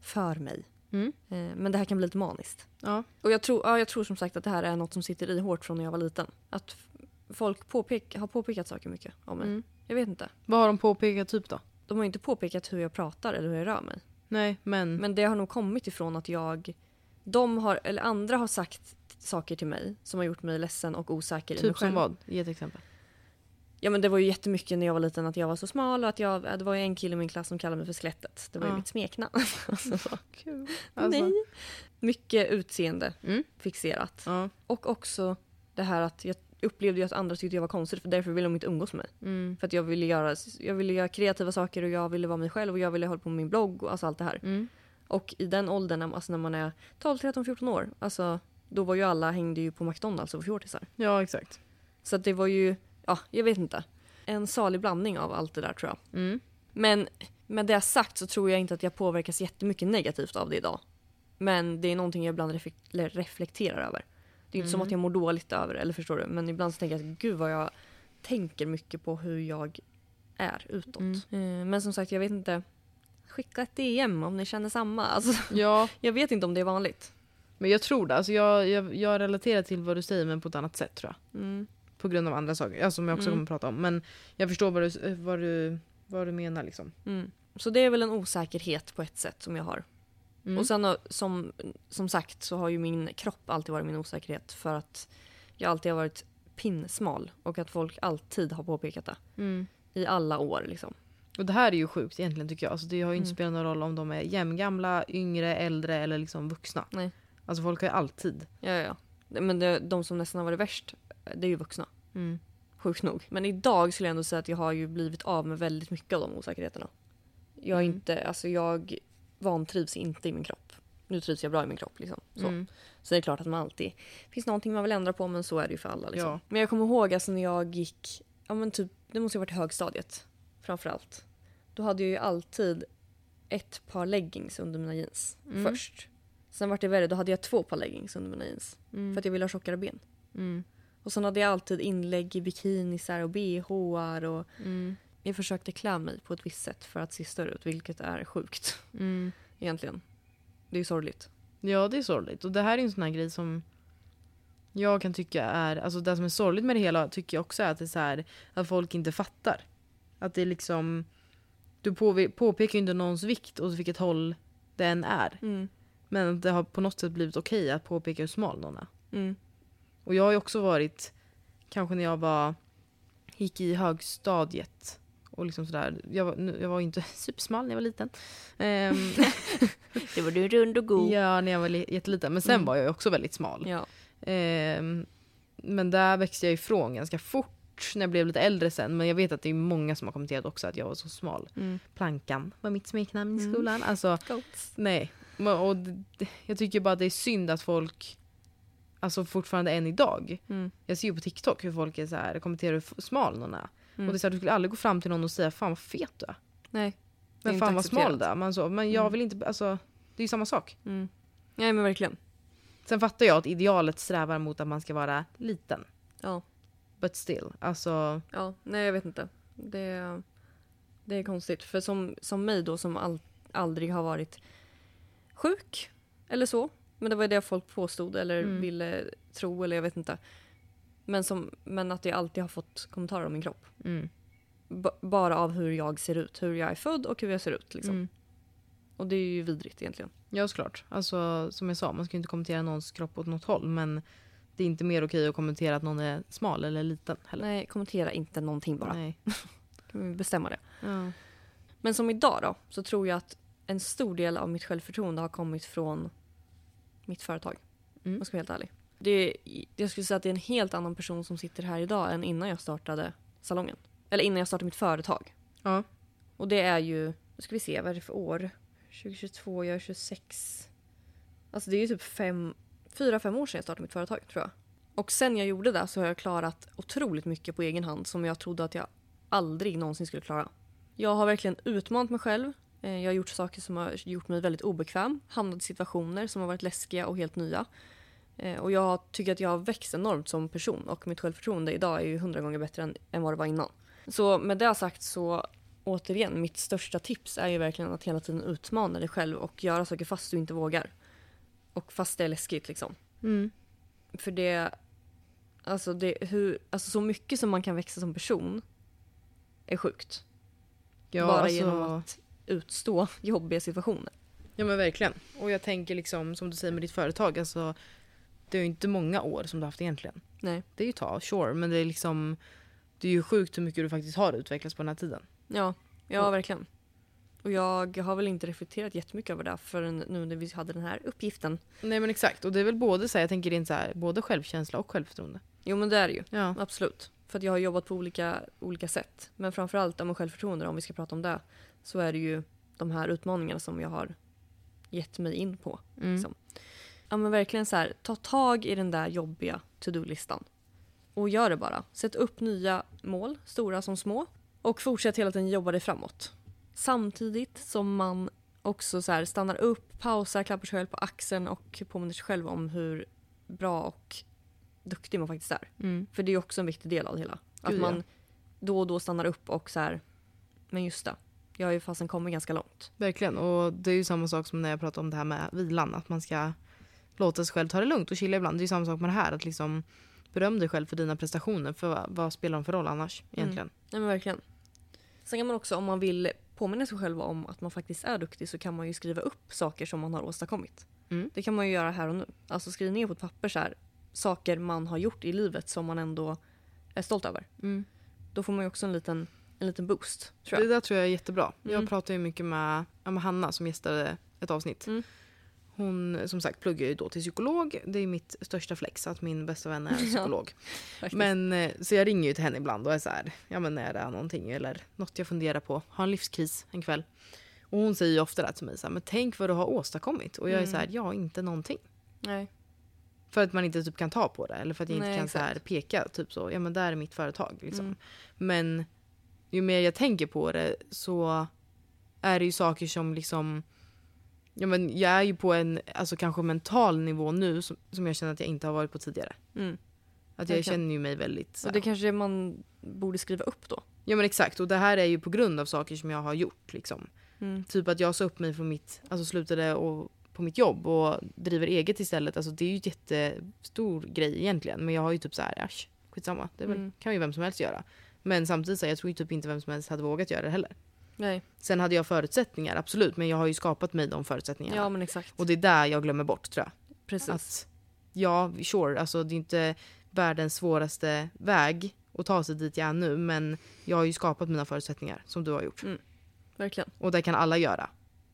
för mig. Mm. Eh, men det här kan bli lite maniskt. Ja. Och jag tror, ja, jag tror som sagt att det här är något som sitter i hårt från när jag var liten. Att folk påpek- har påpekat saker mycket om mig. Mm. Jag vet inte. Vad har de påpekat typ då? De har inte påpekat hur jag pratar eller hur jag rör mig. Nej, men... Men det har nog kommit ifrån att jag... De har, eller andra har sagt saker till mig som har gjort mig ledsen och osäker i mig typ som själv. vad? Ge ett exempel. Ja men det var ju jättemycket när jag var liten att jag var så smal och att jag, det var ju en kille i min klass som kallade mig för skelettet. Det var ju mitt smeknamn. alltså, Kul. Alltså. Nej. Mycket utseende Mm. fixerat. Ja. Och också det här att jag upplevde ju att andra tyckte jag var konstig för därför ville de inte umgås med mig. Mm. För att jag ville göra, jag ville göra kreativa saker och jag ville vara mig själv och jag ville hålla på med min blogg och alltså allt det här. Mm. Och i den åldern, alltså när man är 12, 13, 14 år, alltså då var ju alla hängde ju på McDonalds och var fjortisar. Ja, exakt. Så att det var ju, ja, jag vet inte. En salig blandning av allt det där tror jag. Mm. Men med det sagt så tror jag inte att jag påverkas jättemycket negativt av det idag. Men det är någonting jag ibland reflekterar över. Det är inte som Mm. att jag mår dåligt över det, eller förstår du? Men ibland så tänker jag att gud vad jag tänker mycket på hur jag är utåt. Mm. Eh, Men som sagt, jag vet inte. Skicka ett DM om ni känner samma. Alltså, Ja, jag vet inte om det är vanligt. men jag tror det. Alltså jag, jag, jag relaterar till vad du säger men på ett annat sätt tror jag. Mm. På grund av andra saker, ja, som jag också Mm. kommer att prata om. Men jag förstår vad du, vad du, vad du menar liksom. Mm. Så det är väl en osäkerhet på ett sätt som jag har. Mm. Och sen har- som, som sagt så har ju min kropp alltid varit min osäkerhet för att jag alltid har varit pinsmal och att folk alltid har påpekat det. Mm. I alla år liksom. Och det här är ju sjukt egentligen tycker jag. Alltså det har ju inte Mm. spelat någon roll om de är jämngamla, yngre, äldre eller liksom vuxna. Nej. Alltså folk har ju alltid. Ja, ja. Men det, de som nästan har varit värst, det är ju vuxna. Mm. Sjukt nog. Men idag skulle jag ändå säga att jag har ju blivit av med väldigt mycket av de osäkerheterna. Jag är Mm. inte, alltså jag vantrivs inte i min kropp. Nu trivs jag bra i min kropp liksom. Så. Mm. Så det är klart att man alltid finns någonting man vill ändra på men så är det ju för alla. Liksom. Ja. Men jag kommer ihåg alltså när jag gick, ja men typ, det måste ha varit högstadiet framförallt. Då hade jag ju alltid ett par leggings under mina jeans Mm. först. Sen vart det värre, då hade jag två par leggings under mina jeans. Mm. För att jag ville ha tjockare ben. Mm. Och sen hade jag alltid inlägg i bikinisar och bhar och Mm. Jag försökte klä mig på ett visst sätt för att se större ut vilket är sjukt Mm. egentligen. Det är sorgligt. Ja, det är sorgligt. Och det här är en sån här grej som jag kan tycka är, alltså det som är sorgligt med det hela tycker jag också är att det är så här, att folk inte fattar. Att det är liksom, du påpekar ju inte någons vikt och vilket håll den är. Men att det har på något sätt blivit okej att påpeka hur smal någon är. Mm. Och jag har ju också varit, kanske när jag var, gick i högstadiet. Och liksom sådär, jag var, jag var inte supersmal när jag var liten. Ehm, Det var du rund och god. ja, när jag var li- jätteliten. Men sen Mm. var jag också väldigt smal. Ja. Ehm, men där växte jag ifrån ganska fort när jag blev lite äldre sen. Men jag vet att det är många som har kommenterat också att jag var så smal. Mm. Plankan var mitt smeknamn i Mm. skolan. Alltså, Goats. nej. Och det, jag tycker bara att det är synd att folk, alltså fortfarande än idag. Mm. Jag ser ju på TikTok hur folk är så här, kommenterar hur smal någon är. Mm. Och det är så här, du skulle aldrig gå fram till någon och säga fan vad fet du är. Nej. Är Men fan vad smal du är. Men, så, men jag Mm. vill inte, alltså det är ju samma sak. Mm. Nej men verkligen. Sen fattar jag att idealet strävar mot att man ska vara liten. Ja. But still, alltså Ja, nej jag vet inte. Det, det är konstigt. För som, som mig då som all, aldrig har varit sjuk eller så. Men det var det folk påstod eller Mm. ville tro eller jag vet inte. Men, som, men att jag alltid har fått kommentarer om min kropp. mm, bara av hur jag ser ut. Hur jag är född och hur jag ser ut. Liksom. mm. Och det är ju vidrigt egentligen. Ja såklart. Alltså som jag sa, man ska ju inte kommentera någons kropp åt något håll men det är inte mer okej att kommentera att någon är smal eller liten heller. Nej, kommentera inte någonting bara. Nej. Kan bestämma det. Ja. Men som idag då, så tror jag att en stor del av mitt självförtroende har kommit från mitt företag. Mm. Om jag ska vara helt ärlig. Det jag skulle säga att det är en helt annan person som sitter här idag än innan jag startade salongen. Eller innan jag startade mitt företag. Ja. Och det är ju, nu ska vi se, vad är det för år? 2022, jag är 26. Alltså det är ju typ fem, fyra, fem år sedan jag startade mitt företag tror jag. Och sen jag gjorde det så har jag klarat otroligt mycket på egen hand som jag trodde att jag aldrig någonsin skulle klara. Jag har verkligen utmanat mig själv. Eh, Jag har gjort saker som har gjort mig väldigt obekväm. Hamnat i situationer som har varit läskiga och helt nya. Eh, Och jag tycker att jag har växt enormt som person och mitt självförtroende idag är ju hundra gånger bättre än, än vad det var innan. Så med det sagt så återigen, mitt största tips är ju verkligen att hela tiden utmana dig själv och göra saker fast du inte vågar. Och fast det är läskigt liksom. Mm. För det, alltså det, hur, alltså så mycket som man kan växa som person är sjukt. Ja, Bara alltså, genom att utstå jobbiga situationer. Ja men verkligen. Och jag tänker liksom som du säger med ditt företag, alltså det är ju inte många år som du har haft egentligen. Nej. Det är ju ett tag, sure, men det är liksom det är ju sjukt hur mycket du faktiskt har utvecklats på den här tiden. Ja, ja verkligen. Och jag har väl inte reflekterat jättemycket över det förrän nu när vi hade den här uppgiften. Nej men exakt, och det är väl både så här, jag tänker rent så här, både självkänsla och självförtroende. Jo men det är det ju. Ja. Absolut. För att jag har jobbat på olika, olika sätt. Men framförallt om självförtroende, om vi ska prata om det, så är det ju de här utmaningarna som jag har gett mig in på. Mm. Liksom. Ja men verkligen så här, ta tag i den där jobbiga to-do-listan. Och gör det bara. Sätt upp nya mål, stora som små. Och fortsätt hela tiden jobba dig framåt. Samtidigt som man också så här stannar upp, pausar, klappar sig själv på axeln och påminner sig själv om hur bra och duktig man faktiskt är. Mm. För det är också en viktig del av det hela. Att Gud, man ja. då och då stannar upp och så här, men just det, jag har ju fasen kommit ganska långt. Verkligen, och det är ju samma sak som när jag pratar om det här med vilan, att man ska låta sig själv ta det lugnt och chilla ibland. Det är samma sak med det här, att liksom beröm dig själv för dina prestationer, för vad, vad spelar de för roll annars egentligen? Nej men verkligen. Sen kan man också om man vill påminna sig själv om att man faktiskt är duktig så kan man ju skriva upp saker som man har åstadkommit. Mm. Det kan man ju göra här och nu. Alltså skriv ner på ett papper så här, saker man har gjort i livet som man ändå är stolt över. Mm. Då får man ju också en liten, en liten boost. Det där tror jag är jättebra. Mm. Jag pratar ju mycket med, ja, med Hanna som gästade ett avsnitt. Mm. Hon som sagt pluggar ju då till psykolog. Det är mitt största flex att min bästa vän är psykolog. Faktiskt. men, eh, så jag ringer ju till henne ibland och är så här, ja men är det någonting eller något jag funderar på. Har en livskris en kväll. Och hon säger ju ofta det till mig så här, men tänk vad du har åstadkommit. Och jag är Mm. så här, ja inte någonting. Nej. För att man inte typ kan ta på det eller för att jag inte Nej, kan så här peka typ så, ja men där är mitt företag liksom. Mm. Men ju mer jag tänker på det så är det ju saker som liksom Ja, men jag är ju på en alltså kanske mental nivå nu som, som jag känner att jag inte har varit på tidigare. Mm. Att jag Verkligen. känner ju mig väldigt så Och det kanske man borde skriva upp då. Ja men exakt och det här är ju på grund av saker som jag har gjort liksom. Mm. Typ att jag sa upp mig från mitt, alltså slutade och, på mitt jobb och driver eget istället. Alltså det är ju jättestor grej egentligen. Men jag har ju typ så här, äsch, skitsamma. Det väl, Mm. kan ju vem som helst göra. Men samtidigt så jag tror ju typ inte vem som helst hade vågat göra det heller. Nej. Sen hade jag förutsättningar, absolut. Men jag har ju skapat mig de förutsättningarna. Ja men exakt. Och det är där jag glömmer bort tror jag. Precis. Att, ja, sure, alltså det är inte världens svåraste väg att ta sig dit jag är nu. Men jag har ju skapat mina förutsättningar som du har gjort. Verkligen. Och det kan alla göra.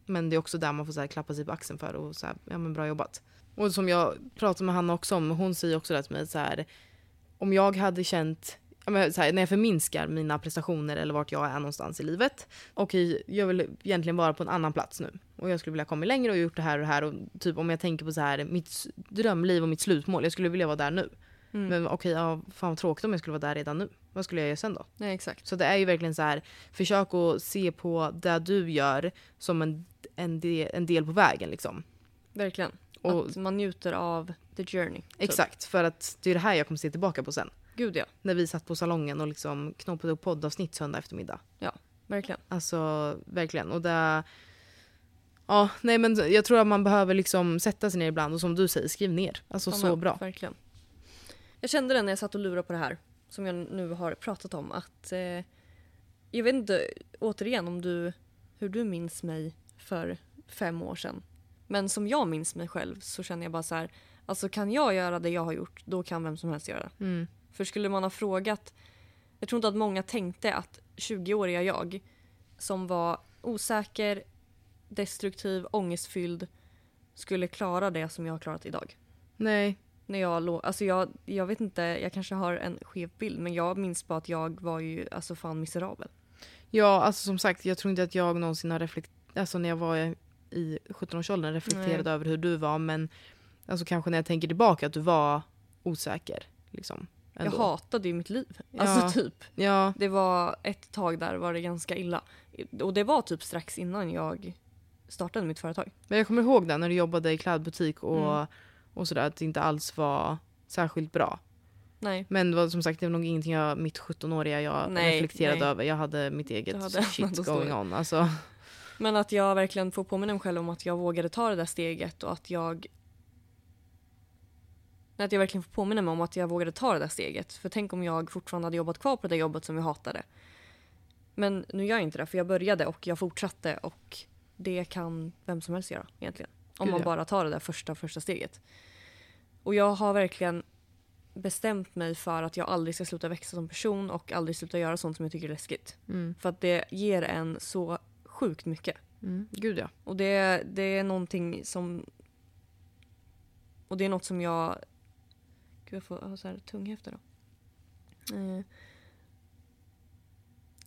Men det är också där man får så här klappa sig på axeln för och så här, ja men bra jobbat. Och som jag pratade med Hanna också om, hon säger också det till mig så här. Om jag hade känt, här, när jag förminskar mina prestationer eller vart jag är någonstans i livet. Och jag vill egentligen vara på en annan plats nu. Och jag skulle vilja komma längre och gjort det här och det här. Och typ om jag tänker på så här, mitt drömliv och mitt slutmål. Jag skulle vilja vara där nu. Mm. Men okej, ja, fan vad tråkigt om jag skulle vara där redan nu. Vad skulle jag göra sen då? Nej exakt. Så det är ju verkligen så här, försök att se på det du gör som en, en, del, en del på vägen liksom. Verkligen. Och, Att man njuter av the journey. typ. exakt, för att det är det här jag kommer se tillbaka på sen. Gud ja. När vi satt på salongen och liksom knoppade upp poddavsnitt söndag eftermiddag. Verkligen. Alltså verkligen. Och det... Ja, nej men jag tror att man behöver liksom sätta sig ner ibland och som du säger, skriv ner. Alltså Ja, så men, bra. Verkligen. Jag kände det när jag satt och lurade på det här som jag nu har pratat om att eh, jag vet inte återigen om du hur du minns mig för fem år sedan. Men som jag minns mig själv så känner jag bara så här alltså kan jag göra det jag har gjort då kan vem som helst göra det. Mm. För skulle man ha frågat jag tror inte att många tänkte att 20-åriga jag som var osäker, destruktiv, ångestfylld skulle klara det som jag har klarat idag. Nej. När jag låg, alltså jag, jag vet inte, jag kanske har en skev bild men jag minns bara att jag var ju alltså fan miserabel. Ja, alltså som sagt, jag tror inte att jag någonsin har reflekterat, alltså när jag var i 17-årsåldern reflekterade Nej. över hur du var men alltså kanske när jag tänker tillbaka att du var osäker. Liksom, Jag ändå. hatade ju mitt liv. Ja. Alltså typ. Ja, Det var ett tag där var det ganska illa. Och det var typ strax innan jag startade mitt företag. men jag kommer ihåg det när du jobbade i klädbutik och, Mm. och sådär att det inte alls var särskilt bra. Nej. Men det var som sagt det var nog ingenting jag, mitt 17-åriga jag Nej, reflekterade nej. över. Jag hade mitt eget hade shit going on. Alltså. Men att jag verkligen får påminna mig själv om att jag vågade ta det där steget och att jag att jag verkligen får påminna mig om att jag vågade ta det där steget. För tänk om jag fortfarande hade jobbat kvar på det jobbet som jag hatade. Men nu gör jag inte det för jag började och jag fortsatte och det kan vem som helst göra egentligen. Om man bara tar det där första, första steget. Och jag har verkligen bestämt mig för att jag aldrig ska sluta växa som person och aldrig sluta göra sånt som jag tycker är läskigt. Mm. För att det ger en så sjukt mycket. Mm. Gud ja. Och det, det är någonting som... Och det är något som jag... Gud, jag får ha så här tunghäfta då. Eh.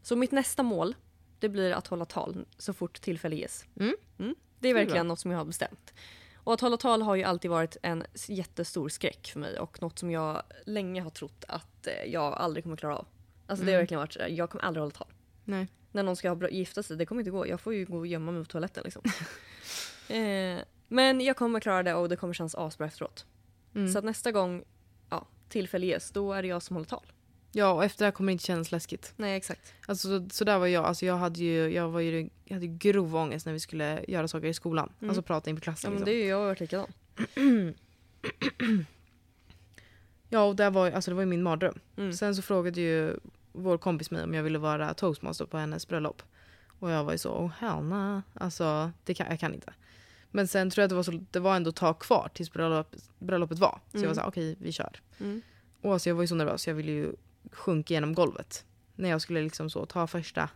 Så mitt nästa mål, det blir att hålla tal så fort tillfälle ges. Mm. Det är Det är verkligen något som jag har bestämt. Och att hålla tal har ju alltid varit en jättestor skräck för mig och något som jag länge har trott att eh, jag aldrig kommer klara av. Alltså det har Mm. verkligen varit sådär, jag kommer aldrig hålla tal Nej. när någon ska gifta sig, det kommer inte gå. Jag får ju gå och gömma mig på toaletten liksom. eh, men jag kommer klara det och det kommer kännas asbra efteråt. Mm. Så att nästa gång tillfälle ges, då är det jag som håller tal. Ja, och efter det här kommer det inte kännas läskigt. Nej exakt. Alltså, så, så där var jag. Alltså, jag, hade ju, jag, var ju, jag hade grov ångest när vi skulle göra saker i skolan. Mm. Alltså prata inför klassen. Ja, men liksom. det är ju jag har varit likadan. Ja, och där var, alltså, det var ju min mardröm. Mm. Sen så frågade ju vår kompis mig om jag ville vara toastmaster på hennes bröllop. Och jag var ju så, oh hell nah. Alltså, det kan, jag kan inte. Men sen tror jag att det var, så, det var ändå ett tag kvar tills bröllop, bröllopet var. Så jag var Mm. så här, okej vi kör. Mm. Och alltså, jag var ju så nervös, jag ville ju sjunka genom golvet. När jag skulle liksom så ta första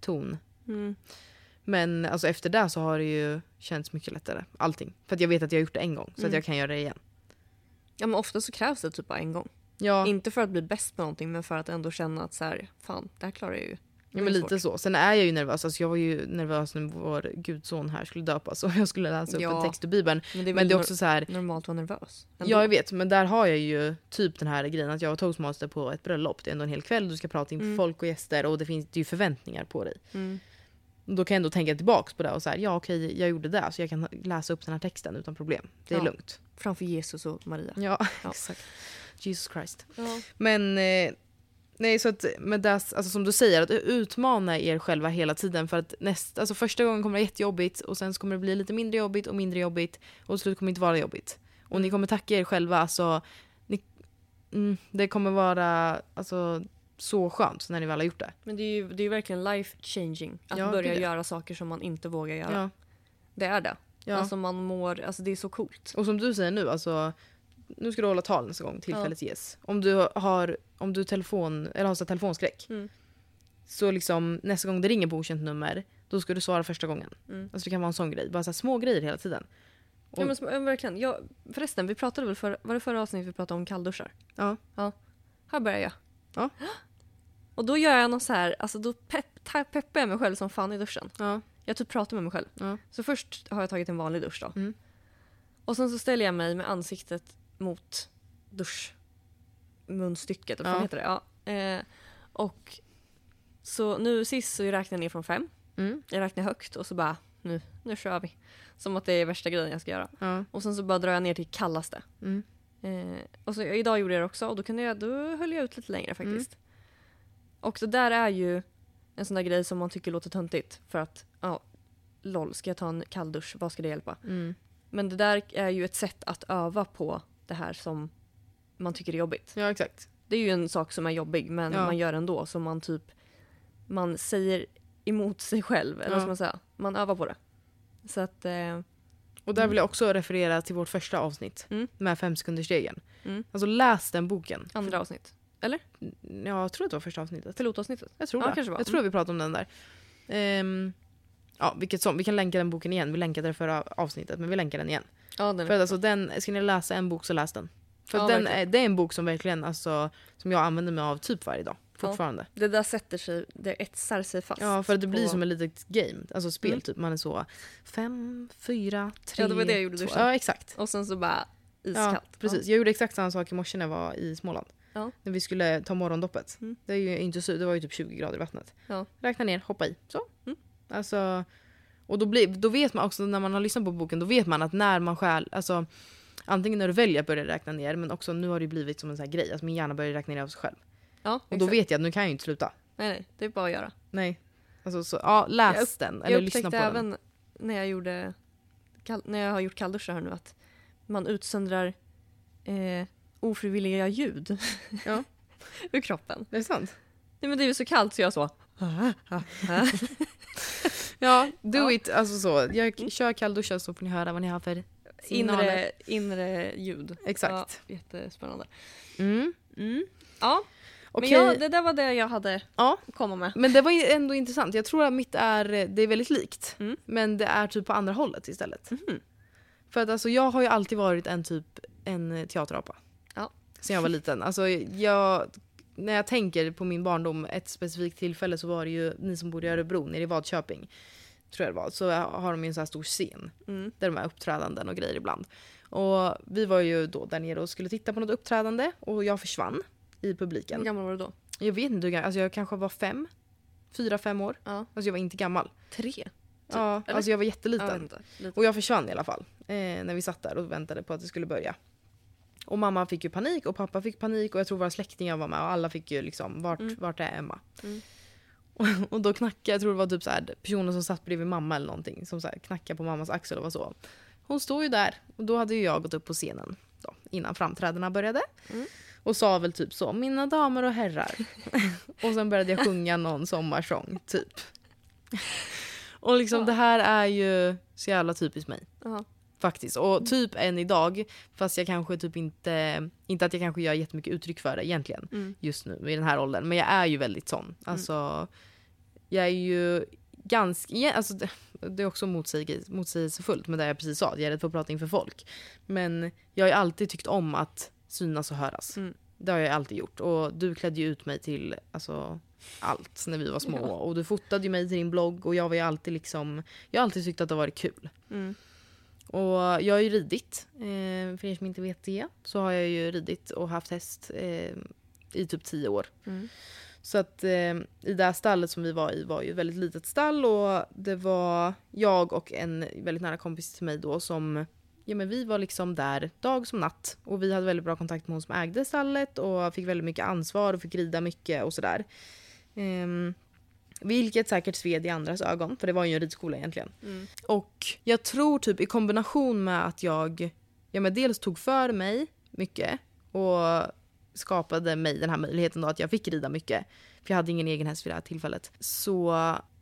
ton. Mm. Men alltså, efter det så har det ju känts mycket lättare. Allting. För att jag vet att jag har gjort det en gång. Så att Mm. jag kan göra det igen. Ja men ofta så krävs det typ bara en gång. Ja, Inte för att bli bäst på någonting men för att ändå känna att så här, fan det här klarar jag ju. Ja men lite så. Sen är jag ju nervös. Alltså, jag var ju nervös när vår gudson här skulle döpas och jag skulle läsa upp Ja. en text ur bibeln. Men det är, Men det är också så här, nor- normalt att vara nervös. ändå. Ja jag vet, men där har jag ju typ den här grejen att jag var toastmaster på ett bröllop. Det är ändå en hel kväll, du ska prata inför Mm. folk och gäster och det finns det är ju förväntningar på dig. Mm. Då kan jag ändå tänka tillbaks på det och säga ja okej jag gjorde det så jag kan läsa upp den här texten utan problem. Det är Ja. lugnt. Framför Jesus och Maria. Ja, Ja. exakt. Jesus Christ. Ja. Men eh, nej så att med det, alltså som du säger, att utmana er själva hela tiden för att näst, alltså första gången kommer det vara jättejobbigt och sen kommer det bli lite mindre jobbigt och mindre jobbigt och till slut kommer det inte vara jobbigt. Och ni kommer tacka er själva, alltså ni, mm, det kommer vara alltså, så skönt när ni väl har gjort det. Men det är ju det är ju verkligen life changing. Att Ja, börja göra saker som man inte vågar göra. Ja, Det är det. ja. Alltså man mår, alltså det är så coolt. och som du säger nu, alltså nu ska du hålla tal nästa gång tillfället ges. Om du har, om du telefon, eller har så telefonskräck Mm. så liksom nästa gång det ringer på okänt nummer då ska du svara första gången. Mm. Alltså det kan vara en sån grej. Bara så här små grejer hela tiden. Ja, men, ja, verkligen. Ja, förresten, vi pratade väl för, var det förra avsnittet vi pratade om kallduschar? Ja. Här börjar jag. Ja. Och då gör jag något så här, alltså då pepp, peppar jag mig själv som fan i duschen. Ja. Jag typ pratar med mig själv. Ja. Så först har jag tagit en vanlig dusch då. Mm. Och sen så ställer jag mig med ansiktet mot duschmunstycket, vad Ja. heter det? Ja. Eh, och så nu sist så räknar jag ner från fem. Mm. Jag räknar högt och så bara nu, nu kör vi. Som att det är värsta grejen jag ska göra. Ja. Och sen så bara drar jag ner till kallaste. Mm. Eh, och så idag gjorde jag det också och då, kunde jag, då höll jag ut lite längre faktiskt. Mm. Och det där är ju en sån där grej som man tycker låter töntigt. För att, ja, LOL, ska jag ta en kalldusch? Vad ska det hjälpa? Mm. Men det där är ju ett sätt att öva på det här som man tycker är jobbigt. ja, exakt. Det är ju en sak som är jobbig men Ja. man gör ändå. Så man typ, man säger emot sig själv. Eller vad Ja. ska man säga? Man övar på det. Så att, eh, Och där vill jag också referera till vårt första avsnitt Mm. med femsekundersregeln. Mm. Alltså läs den boken. andra avsnitt. Eller? Ja, jag tror att det var första avsnittet. Pilotavsnittet? Jag tror Ja, det. kanske var. Jag tror vi pratade om den där. Ehm, ja, vilket som. Vi kan länka den boken igen. Vi länkade det förra avsnittet, men vi länkar den igen. Ja, den För att alltså, den, ska ni läsa en bok så läs den. För Ja, den är, det är en bok som verkligen, alltså, som jag använder mig av typ varje dag. Ja. Fortfarande. Det där sätter sig, det etsar sig fast. Ja, för att det blir på- som ett litet game. Alltså spel Mm. typ. Man är så fem, fyra, tre, Ja, det var det jag gjorde två. Ja, exakt. Och sen så bara Ja, iskallt. precis. Jag gjorde exakt samma sak i morse när jag var i Småland. Ja. När vi skulle ta morgondoppet. Mm. Det, är ju inte så, det var ju typ 20 grader i vattnet. Ja. Räkna ner, hoppa i. Så. Mm. Alltså, och då, blir, då vet man också när man har lyssnat på boken, då vet man att när man själv, alltså antingen när du väljer att börja räkna ner men också nu har det blivit som en sån här grej, alltså min hjärna börjar räkna ner av sig själv. Ja, Och då vet jag att nu kan jag ju inte sluta. Nej, nej, det är bara att göra. Nej. Alltså så, ja läs Jag den eller jag lyssna på upptäckte den. även när jag gjorde kall, när jag har gjort kallduschar här nu att man utsöndrar eh, ofrivilliga ljud Ja. ur kroppen. Är det sant? Nej men det är ju så kallt så jag så. Ja, do Ja. Mm. it. Alltså så. Jag kör kallduschar så får ni höra vad ni har för. Inre, inre ljud. Exakt. Ja, jättespännande. Mm. Mm. Ja, Okej. men jag, det där var det jag hade Ja. komma med. Men det var ändå intressant. Jag tror att mitt är, det är väldigt likt. Mm. Men det är typ på andra hållet istället. Mhm. För att alltså jag har ju alltid varit en typ en teaterapa. Ja. Sen jag var liten. Alltså jag, när jag tänker på min barndom, ett specifikt tillfälle så var det ju ni som bodde i Örebro, nere i Vadköping. Tror jag det var. Så har de ju en så här stor scen. Mm. Där de är uppträdanden och grejer ibland. Och vi var ju då där nere och skulle titta på något uppträdande och jag försvann i Hur publiken. gammal var du då? Jag vet inte hur gammal, alltså jag kanske var fem, fyra, fem år. Ja. Alltså jag var inte gammal. Tre? ja, eller? alltså jag var Ja, jätteliten. jag inte. Lite. och jag försvann i alla fall. Eh, när vi satt där och väntade på att det skulle börja. Och mamma fick ju panik och pappa fick panik och jag tror våra släktingar var med och alla fick ju liksom vart, Mm. vart är Emma? Mm. Och, och då knackade, jag tror det var typ så här, personen som satt bredvid mamma eller någonting som så här knackade på mammas axel och var så. Hon står ju där och då hade ju jag gått upp på scenen då, innan framträdena började. Mm. Och sa väl typ så, mina damer och herrar. och sen började jag sjunga någon sommarsång, typ. och liksom Ja. det här är ju så jävla typiskt mig. Ja. Faktiskt. Och typ än idag, fast jag kanske typ inte, inte att jag kanske gör jättemycket uttryck för det egentligen Mm. just nu i den här åldern. Men jag är ju väldigt sån. Alltså, jag är ju ganska, alltså det, är också motsäg, motsägelsefullt med det jag precis sa, jag är rädd för att prata inför folk. Men jag har ju alltid tyckt om att synas och höras. Mm. Det har jag alltid gjort. Och du klädde ju ut mig till alltså, allt när vi var små. Ja. Och du fotade ju mig till din blogg och jag var ju alltid liksom, jag har alltid tyckt att det har varit kul. Mm. Och jag har ju ridit, eh, för er som inte vet det, så har jag ju ridit och haft häst eh, i typ tio år. Mm. Så att eh, i det här stallet som vi var i var ju ett väldigt litet stall och det var jag och en väldigt nära kompis till mig då som Ja men vi var liksom där dag som natt och vi hade väldigt bra kontakt med hon som ägde stallet och fick väldigt mycket ansvar och fick rida mycket och sådär. Ehm, vilket säkert sved i andras ögon för det var ju en ridskola egentligen. Mm. Och jag tror typ i kombination med att jag ja, men dels tog för mig mycket och skapade mig den här möjligheten då att jag fick rida mycket. För jag hade ingen egen häst vid det här tillfället. Så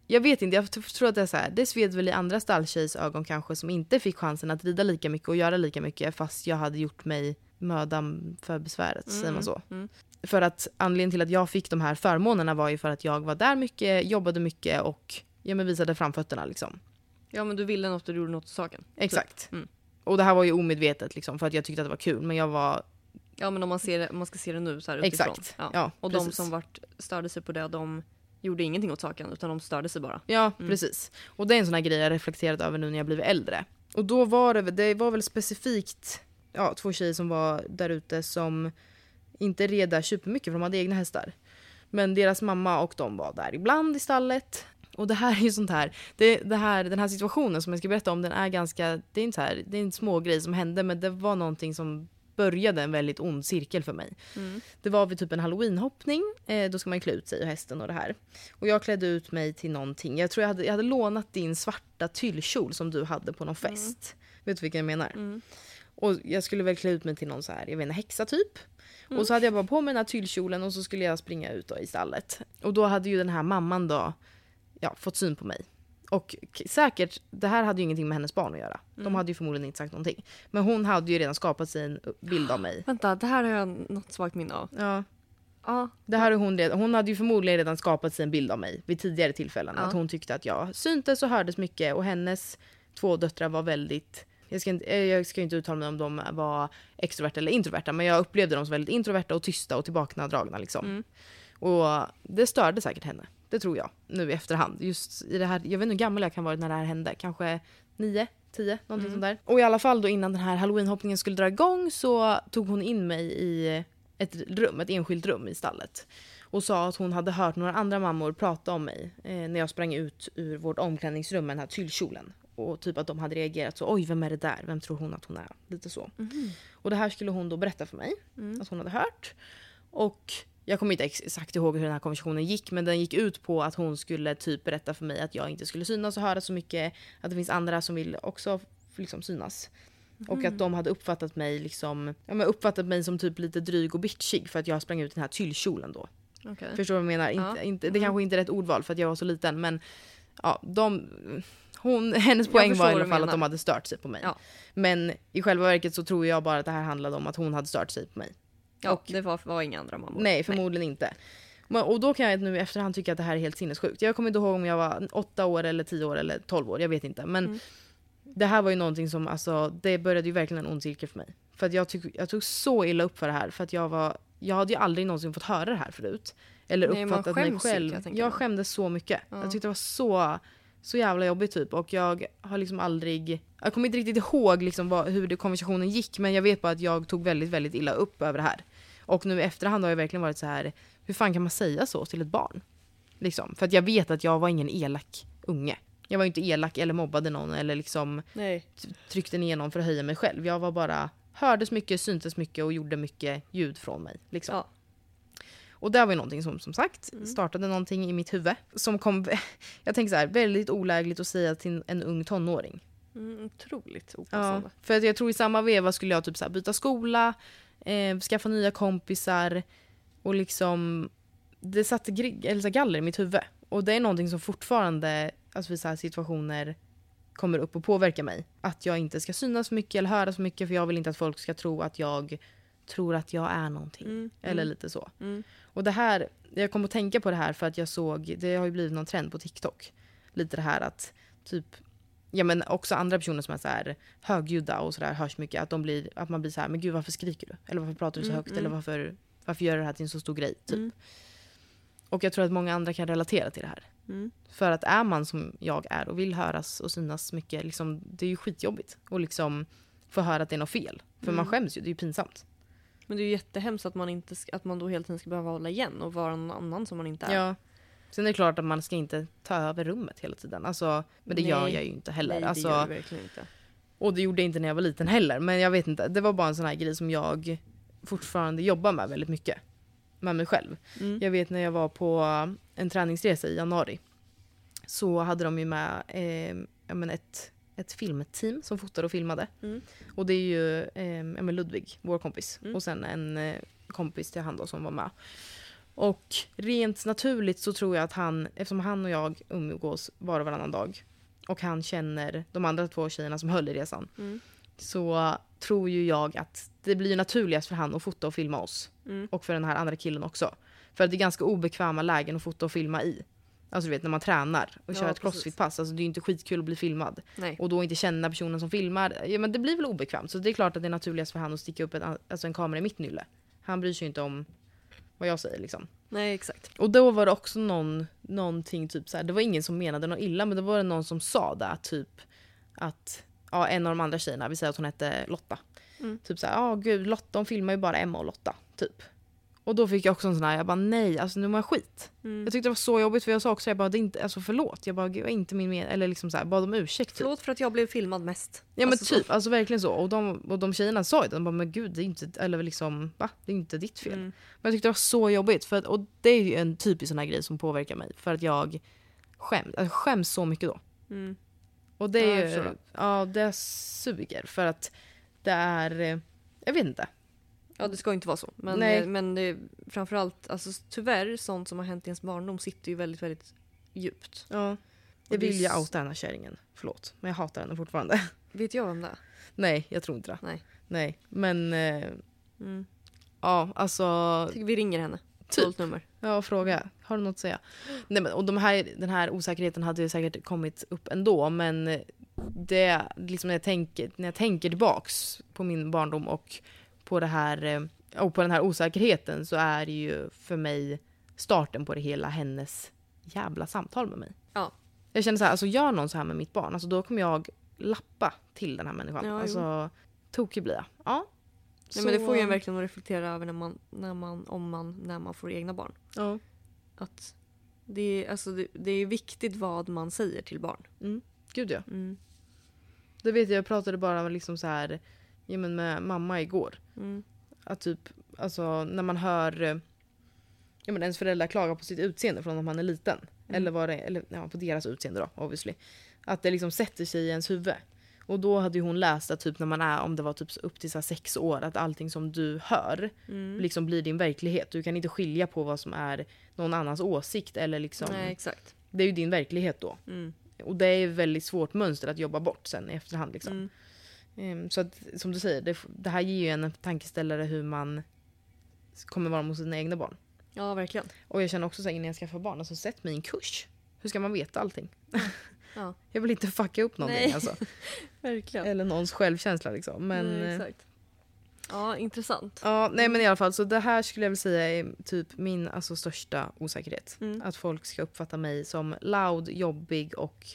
jag vet inte, jag tror att det är så här, det sved väl i andra stalltjejs ögon kanske som inte fick chansen att rida lika mycket och göra lika mycket fast jag hade gjort mig mödan för besväret, säger man så. Mm. För att anledningen till att jag fick de här förmånerna var ju för att jag var där mycket, jobbade mycket och ja, men visade framfötterna liksom. Ja men du ville något och du gjorde något åt saken. Exakt. Mm. Och det här var ju omedvetet liksom, för att jag tyckte att det var kul. Men jag var... Ja men om man, ser det, om man ska se det nu så här utifrån. Exakt. Ja. Ja, och de precis. som vart, störde sig på det, de gjorde ingenting åt saken utan de störde sig bara. Ja, Mm. precis. Och det är en sån här grej jag reflekterat över nu när jag blivit äldre. Och då var det, det var väl specifikt ja, två tjejer som var där ute som inte red där supermycket för de hade egna hästar. Men deras mamma och de var där ibland i stallet. Och det här är ju sånt här, det, det här, den här situationen som jag ska berätta om den är ganska, det är inte så här, det är en små grej som hände men det var någonting som började en väldigt ond cirkel för mig. Mm. Det var vid typ en halloweenhoppning, eh, då ska man klä ut sig och hästen och det här. Och jag klädde ut mig till någonting, jag tror jag hade, jag hade lånat din svarta tyllkjol som du hade på någon fest. Vet du vilken jag menar? Mm. Och jag skulle väl klä ut mig till någon så här, jag vet inte, häxa typ. Mm. Och så hade jag bara på mig den här tyllkjolen och så skulle jag springa ut då i stallet. Och då hade ju den här mamman då ja, fått syn på mig. Och säkert, det här hade ju ingenting med hennes barn att göra. De Mm. hade ju förmodligen inte sagt någonting. Men hon hade ju redan skapat sig en bild av mig. Vänta, det här har jag något svagt minne av. Ja, Ja. Det här är hon, redan, hon hade ju förmodligen redan skapat sig en bild av mig vid tidigare tillfällen. Ja. Att hon tyckte att jag syntes och hördes mycket och hennes två döttrar var väldigt jag ska, inte, eh, jag ska inte uttala mig om de var extroverta eller introverta men jag upplevde dem som väldigt introverta och tysta och tillbakadragna. Liksom. Mm. Och det störde säkert henne. Det tror jag. Nu i efterhand. Just i det här, jag vet inte hur gammal jag kan vara när det här hände. Kanske nio, tio, någonting sånt där. Och i alla fall då innan den här halloweenhoppningen skulle dra igång så tog hon in mig i ett rum, ett enskilt rum i stallet. Och sa att hon hade hört några andra mammor prata om mig eh, när jag sprang ut ur vårt omklädningsrum med den här tyllkjolen. Och typ att de hade reagerat så oj vem är det där? Vem tror hon att hon är? Lite så. Och det här skulle hon då berätta för mig att hon hade hört. Och jag kommer inte ex- exakt ihåg hur den här konversationen gick men den gick ut på att hon skulle typ berätta för mig att jag inte skulle synas och höra så mycket. Att det finns andra som vill också liksom synas. Och att de hade uppfattat mig liksom, ja, men uppfattat mig som typ lite dryg och bitchig för att jag sprang ut i den här tyllkjolen då. Okej. Förstår du vad jag menar? Ja. Inte, inte, det kanske inte är rätt ordval för att jag var så liten men ja, de, hon, hennes poäng var i alla fall att de hade stört sig på mig. Ja. Men i själva verket så tror jag bara att det här handlade om att hon hade stört sig på mig. Ja, Och- det var, var inga andra mammor. Nej, förmodligen inte. Men, och då kan jag nu i efterhand tycka att det här är helt sinnessjukt. Jag kommer inte ihåg om jag var åtta år eller tio år eller tolv år, jag vet inte. Men Mm. det här var ju någonting som, alltså, det började ju verkligen en ond cirkel för mig. För att jag, tyck, jag tog så illa upp för det här, för att jag var, jag hade ju aldrig någonsin fått höra det här förut. Eller Nej, uppfattat mig skäms ju, själv. kan jag jag mig. skämdes så mycket. Ja. Jag tyckte det var så, så jävla jobbigt typ. Och jag har liksom aldrig, jag kommer inte riktigt ihåg liksom vad, hur det, konversationen gick, men jag vet bara att jag tog väldigt, väldigt illa upp över det här. Och nu i efterhand har jag verkligen varit så här. hur fan kan man säga så till ett barn? Liksom. För att jag vet att jag var ingen elak unge. Jag var inte elak eller mobbade någon eller liksom Nej. tryckte ner någon för att höja mig själv. Jag var bara, hördes mycket, syntes mycket och gjorde mycket ljud från mig. Liksom. Ja. Och det var ju någonting som som sagt Mm. startade någonting i mitt huvud. Som kom, jag tänker så här, väldigt olägligt att säga till en ung tonåring. Mm, otroligt Ja, opassande. för att jag tror i samma veva skulle jag typ så byta skola, eh, skaffa nya kompisar och liksom det satte gri- eller så galler i mitt huvud. Och det är någonting som fortfarande, alltså vid så här situationer kommer upp och påverkar mig. Att jag inte ska synas för mycket eller höra så mycket för jag vill inte att folk ska tro att jag tror att jag är någonting. Mm, Eller mm, lite så. mm. Och det här, jag kom att tänka på det här för att jag såg, det har ju blivit någon trend på TikTok. Lite det här att typ, ja men också andra personer som är så här högljudda och sådär hörs mycket, att, de blir, att man blir så här, men gud varför skriker du? Eller varför pratar du så Mm, högt? mm. Eller varför, varför gör du det här till en så stor grej? Typ. Mm. Och jag tror att många andra kan relatera till det här. Mm. För att är man som jag är och vill höras och synas mycket, liksom, det är ju skitjobbigt. Och liksom få höra att det är något fel. För man Mm. skäms ju, det är ju pinsamt. Men det är ju jättehemskt att man, inte, ska- att man då hela tiden ska behöva hålla igen och vara någon annan som man inte är. Ja. Sen är det klart att man ska inte ta över rummet hela tiden. Alltså, men det Nej. gör jag ju inte heller. Nej, det alltså, gör det verkligen inte. och det gjorde jag inte när jag var liten heller. Men jag vet inte, det var bara en sån här grej som jag fortfarande jobbar med väldigt mycket. Med mig själv. Mm. Jag vet när jag var på en träningsresa i januari. Så hade de ju med eh, ja, men ett, ett filmteam som fotade och filmade. Mm. Och det är ju eh, Ludvig, vår kompis. Mm. Och sen en eh, kompis till han då som var med. Och rent naturligt så tror jag att han, eftersom han och jag umgås var och varannan dag. Och han känner de andra två tjejerna som höll i resan. Mm. Så tror ju jag att det blir naturligast för han att fota och filma oss. Mm. Och för den här andra killen också. För att det är ganska obekväma lägen att fota och filma i. Alltså du vet när man tränar och Ja, kör ett crossfit-pass. Alltså det är inte skitkul att bli filmad. Nej. Och då inte känna personen som filmar. Ja, men det blir väl obekvämt. Så det är klart att det är naturligast för han att sticka upp en, alltså en kamera i mitt nylle. Han bryr sig ju inte om vad jag säger liksom. Nej, exakt. Och då var det också någon, någonting typ så här, det var ingen som menade något illa men det var det någon som sa det typ att ja, en av de andra tjejerna, vi säger att hon hette Lotta. Mm. Typ såhär, ja gud Lotta de filmar ju bara Emma och Lotta. Typ. Och då fick jag också en sån här, jag bara nej alltså nu mår jag skit. Mm. Jag tyckte det var så jobbigt för jag sa också, jag bara det är inte, alltså förlåt. Jag bara det var inte min mening, eller liksom såhär, bad om ursäkt typ. Förlåt för att jag blev filmad mest. Ja men Alltså, typ, alltså verkligen så. Och de, och de tjejerna sa ju det, de bara men gud det är inte, eller liksom va? Det är inte ditt fel. Mm. Men jag tyckte det var så jobbigt. För att, och det är ju en typisk sån här grej som påverkar mig. För att jag skäms, jag skäms så mycket då. Mm. Och det Ja, är ju, det. ja det suger. För att det är, eh, jag vet inte. Ja det ska inte vara så. Men, Nej. eh, men det, är framförallt, alltså, tyvärr sånt som har hänt i ens barndom sitter ju väldigt, väldigt djupt. Ja. Och Jag vill ju outa den här kärringen. Förlåt. Men jag hatar henne fortfarande. Vet jag vem det är? Nej, jag tror inte det. Nej. Nej. Men eh, Mm. ja, alltså tycker vi ringer henne. Typ. Nummer. Ja, fråga. Har du något att säga? Nej, men, och de här, den här osäkerheten hade ju säkert kommit upp ändå, men det, liksom när, jag tänker, när jag tänker tillbaks på min barndom och på, det här, eh, och på den här osäkerheten så är det ju för mig starten på det hela hennes jävla samtal med mig. Ja. Jag känner så här, alltså gör någon så här med mitt barn, alltså då kommer jag lappa till den här människan. Ja, alltså, tokig blir jag. Ja. Nej, men det får ju en verkligen att reflektera över när man, när man, om man, när man får egna barn. Ja. Att det, är, alltså, det, det är viktigt vad man säger till barn. Mm. Gud ja. Mm. Det vet jag, jag pratade bara liksom så här, ja, men med mamma igår. Mm. Att typ, alltså när man hör ja, men ens föräldrar klaga på sitt utseende från att man är liten. Mm. Eller, vad det, eller ja, på deras utseende då obviously. Att det liksom sätter sig i ens huvud. Och då hade hon läst att typ när man är, om det var typ upp till så sex år, att allting som du hör Mm. liksom blir din verklighet. Du kan inte skilja på vad som är någon annans åsikt eller liksom. Nej. Det är ju din verklighet då. Mm. Och det är ett väldigt svårt mönster att jobba bort sen i efterhand liksom. Mm. Ehm, Så att, som du säger, det, det här ger ju en tankeställare hur man kommer vara mot sina egna barn. Ja, verkligen. Och jag känner också så här, innan jag skaffar barn, alltså sätt mig i en kurs. Hur ska man veta allting? Ja. Jag vill inte fucka upp någonting Nej. alltså. Verkligen. Eller någons självkänsla liksom. Men, eh, exakt. Ja, intressant. ja, nej men i alla fall, så det här skulle jag vilja säga är typ min alltså, största osäkerhet. Mm. Att folk ska uppfatta mig som loud, jobbig och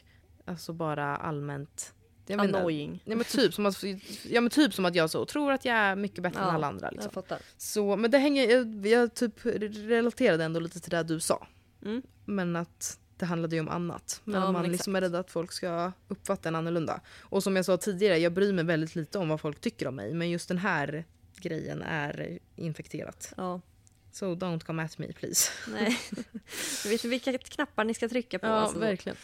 alltså bara allmänt... Jag. Annoying. Ja men, typ som att, ja men typ som att jag så tror att jag är mycket bättre än Ja, alla andra. Liksom. Jag fattar. Så, men det hänger, jag, jag typ relaterade ändå lite till det du sa. Mm. Men att det handlade ju om annat. Men Ja, att men man liksom är rädd att folk ska uppfatta en annorlunda. Och som jag sa tidigare, jag bryr mig väldigt lite om vad folk tycker om mig. Men just den här grejen är infekterat. Ja. So don't come at me please. Nej. du vet vilka knappar ni ska trycka på. alltså. verkligen.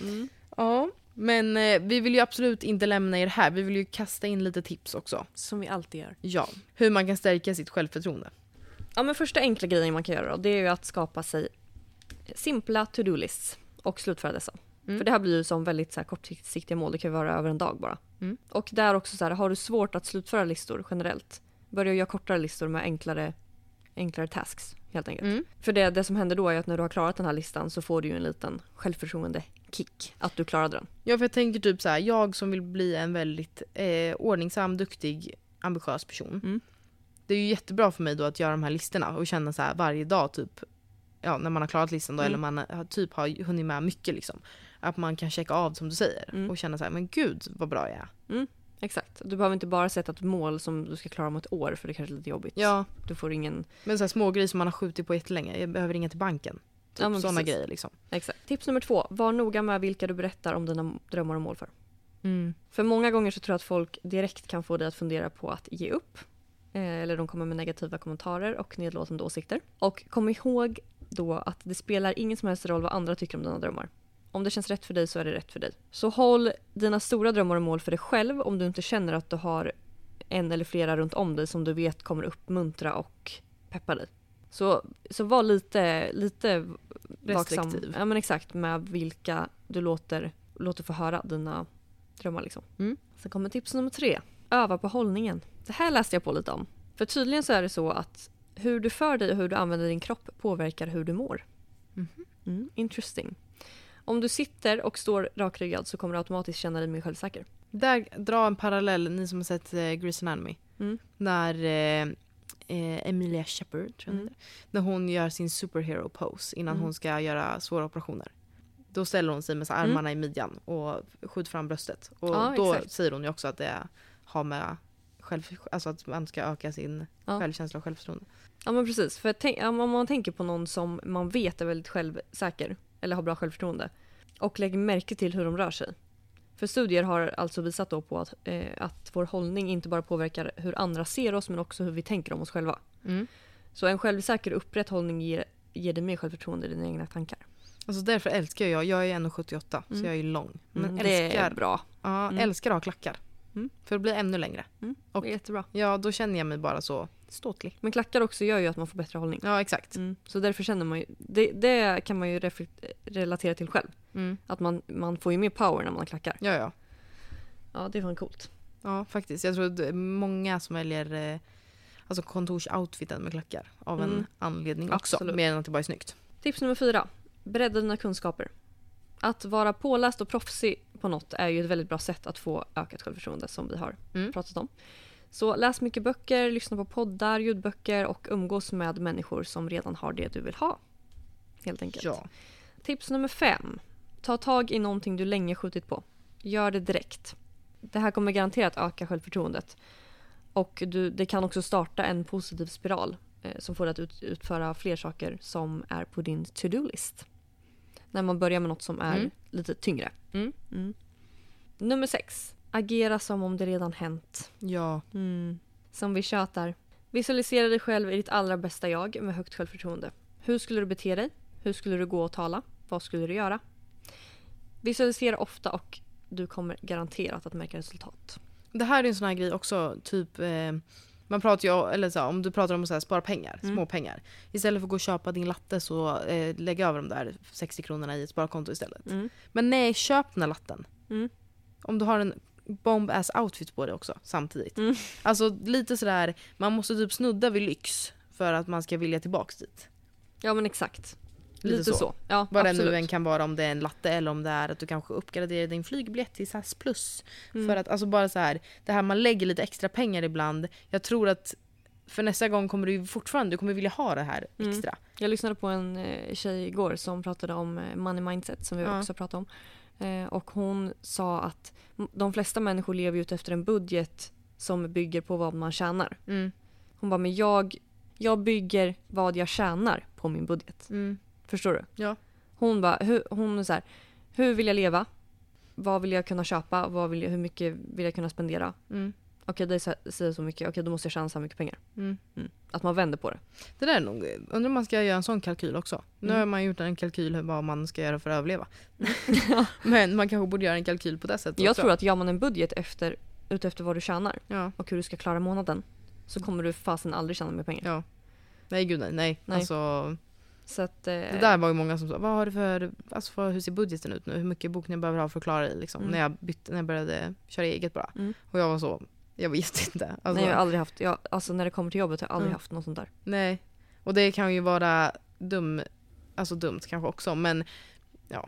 Mm. Ja, men eh, vi vill ju absolut inte lämna er här. Vi vill ju kasta in lite tips också. Som vi alltid gör. Ja, hur man kan stärka sitt självförtroende. Ja, men första enkla grejen man kan göra då, det är ju att skapa sig simpla to-do-lists och slutföra dessa. Mm. För det här blir ju som väldigt så här, kortsiktiga mål, det kan ju vara över en dag bara. Mm. Och där också så här, har du svårt att slutföra listor generellt, börja göra kortare listor med enklare, enklare tasks helt enkelt. Mm. För det, det som händer då är att när du har klarat den här listan så får du ju en liten självförtroende kick att du klarade den. Ja, för jag tänker typ så här, jag som vill bli en väldigt eh, ordningsam, duktig, ambitiös person. Mm. Det är ju jättebra för mig då att göra de här listorna och känna så här varje dag typ, ja när man har klarat listan då, Mm. eller man har, typ har hunnit med mycket liksom. Att man kan checka av som du säger Mm. och känna så här, men gud vad bra jag är. Exakt. Du behöver inte bara sätta ett mål som du ska klara om ett år för det kanske är lite jobbigt. Ja, Du får ingen... men så här små grejer som man har skjutit på jättelänge, jag behöver ringa till banken. Typ Ja, sådana grejer liksom. Exakt. Tips nummer två. Var noga med vilka du berättar om dina drömmar och mål för. Mm. För många gånger så tror jag att folk direkt kan få dig att fundera på att ge upp. Eh, eller de kommer med negativa kommentarer och nedlåtande åsikter. Och kom ihåg då att det spelar ingen som helst roll vad andra tycker om dina drömmar. Om det känns rätt för dig så är det rätt för dig. Så håll dina stora drömmar och mål för dig själv om du inte känner att du har en eller flera runt om dig som du vet kommer uppmuntra och peppa dig. Så, så var lite, lite vaksam Restriktiv. ja, men exakt, med vilka du låter, låter få höra dina drömmar. Liksom. Mm. Sen kommer tips nummer tre. Öva på hållningen. Det här läste jag på lite om. För tydligen så är det så att hur du för dig och hur du använder din kropp påverkar hur du mår. Mhm. Mm, interesting. Om du sitter och står rakryggad så kommer du automatiskt känna dig mer självsäker. Där, dra en parallell, ni som har sett eh, Grey's Anatomy. Mm. När eh, eh, Emilia Shepard, tror jag Mm. när hon gör sin superhero pose innan Mm. hon ska göra svåra operationer. Då ställer hon sig med så Mm. armarna i midjan och skjuter fram bröstet. Och Ja, då exakt. säger hon ju också att det har med själv, alltså att man ska öka sin Ja. självkänsla och självförtroende. Ja men precis, för tänk, om man tänker på någon som man vet är väldigt självsäker eller har bra självförtroende och lägger märke till hur de rör sig. För studier har alltså visat då på att, eh, att vår hållning inte bara påverkar hur andra ser oss men också hur vi tänker om oss själva. Mm. Så en självsäker upprätt hållning ger, ger dig mer självförtroende i dina egna tankar. Alltså därför älskar jag, jag är 1,78 så Mm. jag är lång. Men Mm, det älskar, är bra. ja, Mm. älskar att ha klackar. Mm. För att bli ännu längre. Mm, Och- det jättebra. Ja, då känner jag mig bara så ståtlig. Men klackar också gör ju att man får bättre hållning. Ja, exakt. Mm. Så därför känner man ju, det, det kan man ju relatera till själv. Mm. Att man, man får ju mer power när man klackar. Ja, ja. Ja, det är fan coolt. Ja, faktiskt. Jag tror att många som väljer eh, alltså kontorsoutfiten med klackar av en Mm. anledning också. Absolut. Mer än att det bara är snyggt. Tips nummer fyra. Bredda dina kunskaper. Att vara påläst och proffsig på något är ju ett väldigt bra sätt att få ökat självförtroende som vi har Mm. pratat om. Så läs mycket böcker, lyssna på poddar, ljudböcker och umgås med människor som redan har det du vill ha. Helt enkelt. Ja. Tips nummer fem. Ta tag i någonting du länge skjutit på. Gör det direkt. Det här kommer garanterat öka självförtroendet. Och du, det kan också starta en positiv spiral eh, som får dig att ut, utföra fler saker som är på din to-do-list. När man börjar med något som är Mm. lite tyngre. Mm. Mm. Nummer sex. Agera som om det redan hänt. Ja. Mm. Som vi tjatar. Visualisera dig själv i ditt allra bästa jag med högt självförtroende. Hur skulle du bete dig? Hur skulle du gå och tala? Vad skulle du göra? Visualisera ofta och du kommer garanterat att märka resultat. Det här är en sån här grej också, typ eh, man pratar ju, eller så, om du pratar om att så här, spara pengar, Mm. små pengar. Istället för att gå och köpa din latte så eh, lägg över de där 60 kronorna i ett sparkonto istället. Mm. Men nej, köp den här latten. Mm. Om du har en bomb ass outfit på dig också samtidigt. Mm. Alltså lite sådär, man måste typ snudda vid lyx för att man ska vilja tillbaks dit. Ja men exakt. Lite, Lite, så. så. Ja, Vad det nu än kan vara, om det är en latte eller om det är att du kanske uppgraderar din flygbiljett till SAS plus. Mm. För att alltså bara så här, det här man lägger lite extra pengar ibland. Jag tror att för nästa gång kommer du fortfarande du kommer vilja ha det här Mm. extra. Jag lyssnade på en eh, tjej igår som pratade om eh, money mindset som vi Ja. också pratade om. Eh, och hon sa att de flesta människor lever ju ut efter en budget som bygger på vad man tjänar. Mm. Hon bara, men jag, jag bygger vad jag tjänar på min budget. Mm. Förstår du? Ja. Hon bara, hur, hon så här, hur vill jag leva? Vad vill jag kunna köpa? Vad vill jag, hur mycket vill jag kunna spendera? Mm. Okej, det sä- säger så mycket. Okej, då måste jag tjäna så här mycket pengar. Mm. Att man vänder på det. Det där är nog, undrar om man ska göra en sån kalkyl också. Nu Mm. har man gjort en kalkyl hur vad man ska göra för att överleva. Men man kanske borde göra en kalkyl på det sättet Jag också. tror att gör man en budget efter, utefter vad du tjänar Ja. och hur du ska klara månaden så kommer du fasen aldrig tjäna mer pengar. ja. Nej gud nej. nej. Nej. Alltså, Så att, eh, det där var ju många som sa, vad har du för, alltså för, hur ser budgeten ut nu? Hur mycket bokningar behöver jag ha för att klara dig? Liksom. Mm. När, jag bytte, när jag började köra eget bara. Mm. Och jag var så, jag vet inte. Alltså, Nej, jag har aldrig haft, jag, alltså när det kommer till jobbet har jag aldrig Mm. haft något sånt där. Nej. Och det kan ju vara dum, alltså dumt kanske också men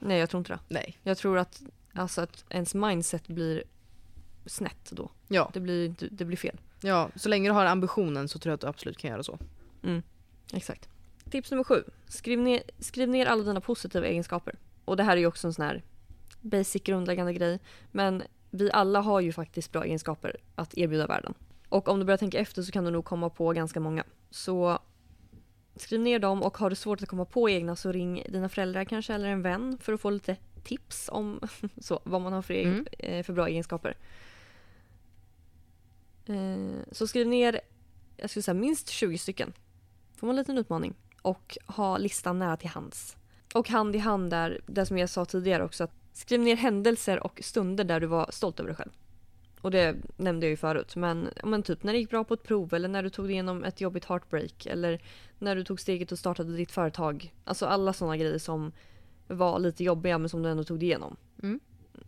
Nej, jag tror inte det. nej. Jag tror att, alltså att ens mindset blir snett då. Ja, Det blir, det blir fel. ja, så länge du har ambitionen så tror jag att du absolut kan göra så. Exakt. Tips nummer sju. Skriv ner, skriv ner alla dina positiva egenskaper. Och det här är ju också en sån här basic grundläggande grej. Men vi alla har ju faktiskt bra egenskaper att erbjuda världen. Och om du börjar tänka efter så kan du nog komma på ganska många. Så skriv ner dem och har du svårt att komma på egna så ring dina föräldrar kanske eller en vän för att få lite tips om så, vad man har för, egen, Mm. eh, för bra egenskaper. Eh, så skriv ner jag skulle säga minst 20 stycken. Får man en liten utmaning. Och ha listan nära till hands. Och hand i hand där, det som jag sa tidigare också, att skriv ner händelser och stunder där du var stolt över dig själv. Och det nämnde jag ju förut, men, men typ när det gick bra på ett prov eller när du tog dig igenom ett jobbigt heartbreak eller när du tog steget och startade ditt företag. Alltså alla sådana grejer som var lite jobbiga men som du ändå tog dig igenom. Mm.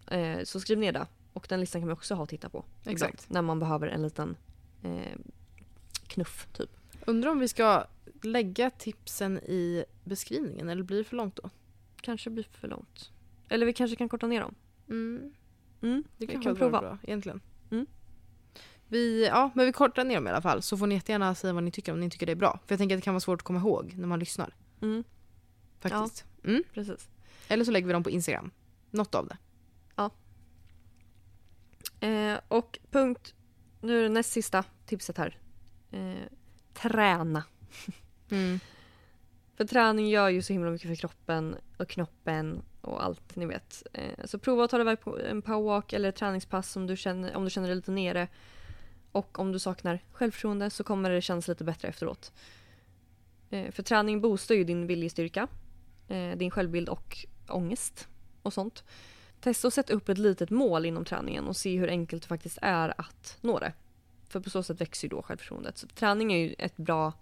Eh, så skriv ner det. Och den listan kan man också ha och titta på. Exakt. När man behöver en liten eh, knuff typ. Undrar om vi ska lägga tipsen i beskrivningen eller blir det för långt då? Kanske blir för långt. Eller vi kanske kan korta ner dem. Mm. Mm, Det vi kan kan vara prova. bra egentligen. Mm. Vi, ja, men vi kortar ner dem i alla fall så får ni jättegärna säga vad ni tycker om ni tycker det är bra. För jag tänker att det kan vara svårt att komma ihåg när man lyssnar. Mm, Faktiskt. Mm. precis. Eller så lägger vi dem på Instagram. Något av det. Eh, och punkt, nu är det näst sista tipset här. Eh, träna. För träning gör ju så himla mycket för kroppen och knoppen och allt ni vet. Eh, så prova att ta dig iväg på en powerwalk eller ett träningspass om du, känner, om du känner dig lite nere. Och om du saknar självförtroende så kommer det kännas lite bättre efteråt. Eh, för träning boostar ju din viljestyrka, eh, din självbild och ångest och sånt. Testa att sätta upp ett litet mål inom träningen och se hur enkelt det faktiskt är att nå det. För på så sätt växer ju då självförtroendet. Så träning är ju ett bra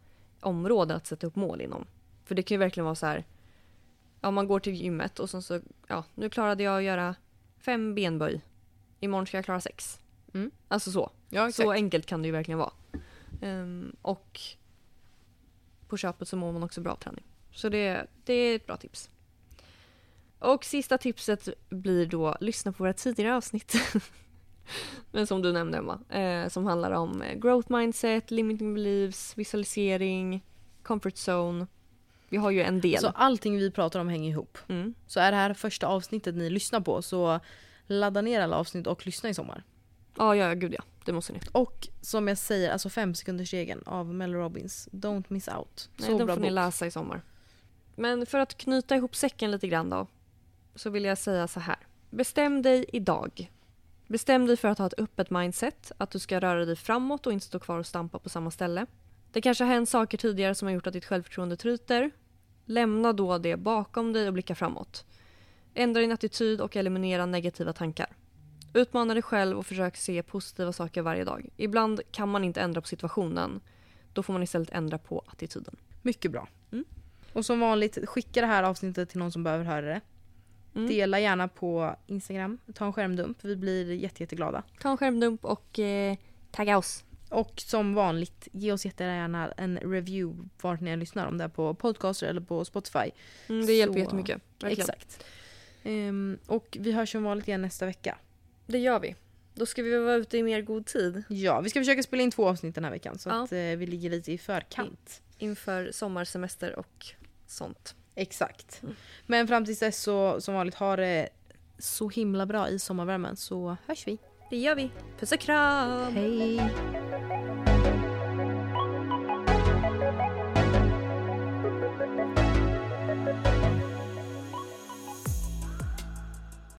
område att sätta upp mål inom. För det kan ju verkligen vara så här. Ja, man går till gymmet och sen så, ja, nu klarade jag att göra fem benböj. Imorgon ska jag klara sex. Mm. Alltså så. Ja, exakt. Så enkelt kan det ju verkligen vara. Ehm, och på köpet så mår man också bra av träning. Så det, det är ett bra tips. Och sista tipset blir då lyssna på våra tidigare avsnitt. Men som du nämnde Emma, eh, som handlar om eh, growth mindset, limiting beliefs, visualisering, comfort zone. Vi har ju en del. Så allting vi pratar om hänger ihop. Mm. Så är det här första avsnittet ni lyssnar på så ladda ner alla avsnitt och lyssna i sommar. Ja, ja, gud ja. Det måste ni. Och som jag säger, alltså fem sekunders regeln av Mel Robbins. Don't miss out. Nej, Så den bra får ni bok. läsa i sommar. Men för att knyta ihop säcken lite grann då. Så vill jag säga så här. Bestäm dig idag. Bestäm dig för att ha ett öppet mindset. Att du ska röra dig framåt och inte stå kvar och stampa på samma ställe. Det kanske har hänt saker tidigare som har gjort att ditt självförtroende tryter. Lämna då det bakom dig och blicka framåt. Ändra din attityd och eliminera negativa tankar. Utmana dig själv och försök se positiva saker varje dag. Ibland kan man inte ändra på situationen. Då får man istället ändra på attityden. Mycket bra. Mm. Och som vanligt, skicka det här avsnittet till någon som behöver höra det. Mm. Dela gärna på Instagram. Ta en skärmdump. Vi blir jätte, jätteglada. Ta en skärmdump och eh, tagga oss. Och som vanligt, ge oss jättegärna en review vart ni än lyssnar. Om det är på podcaster eller på Spotify. Mm, det hjälper Så- jättemycket. Verkligen. Exakt. Ehm, och vi hörs som vanligt igen nästa vecka. Det gör vi. Då ska vi vara ute i mer god tid Ja, vi ska försöka spela in två avsnitt den här veckan. Så Ja. att eh, vi ligger lite i förkant. inför sommarsemester och sånt. Exakt. Mm. Men fram tills dess så som vanligt, ha det så himla bra i sommarvärmen så hörs vi. Det gör vi. Puss och kram! Hej!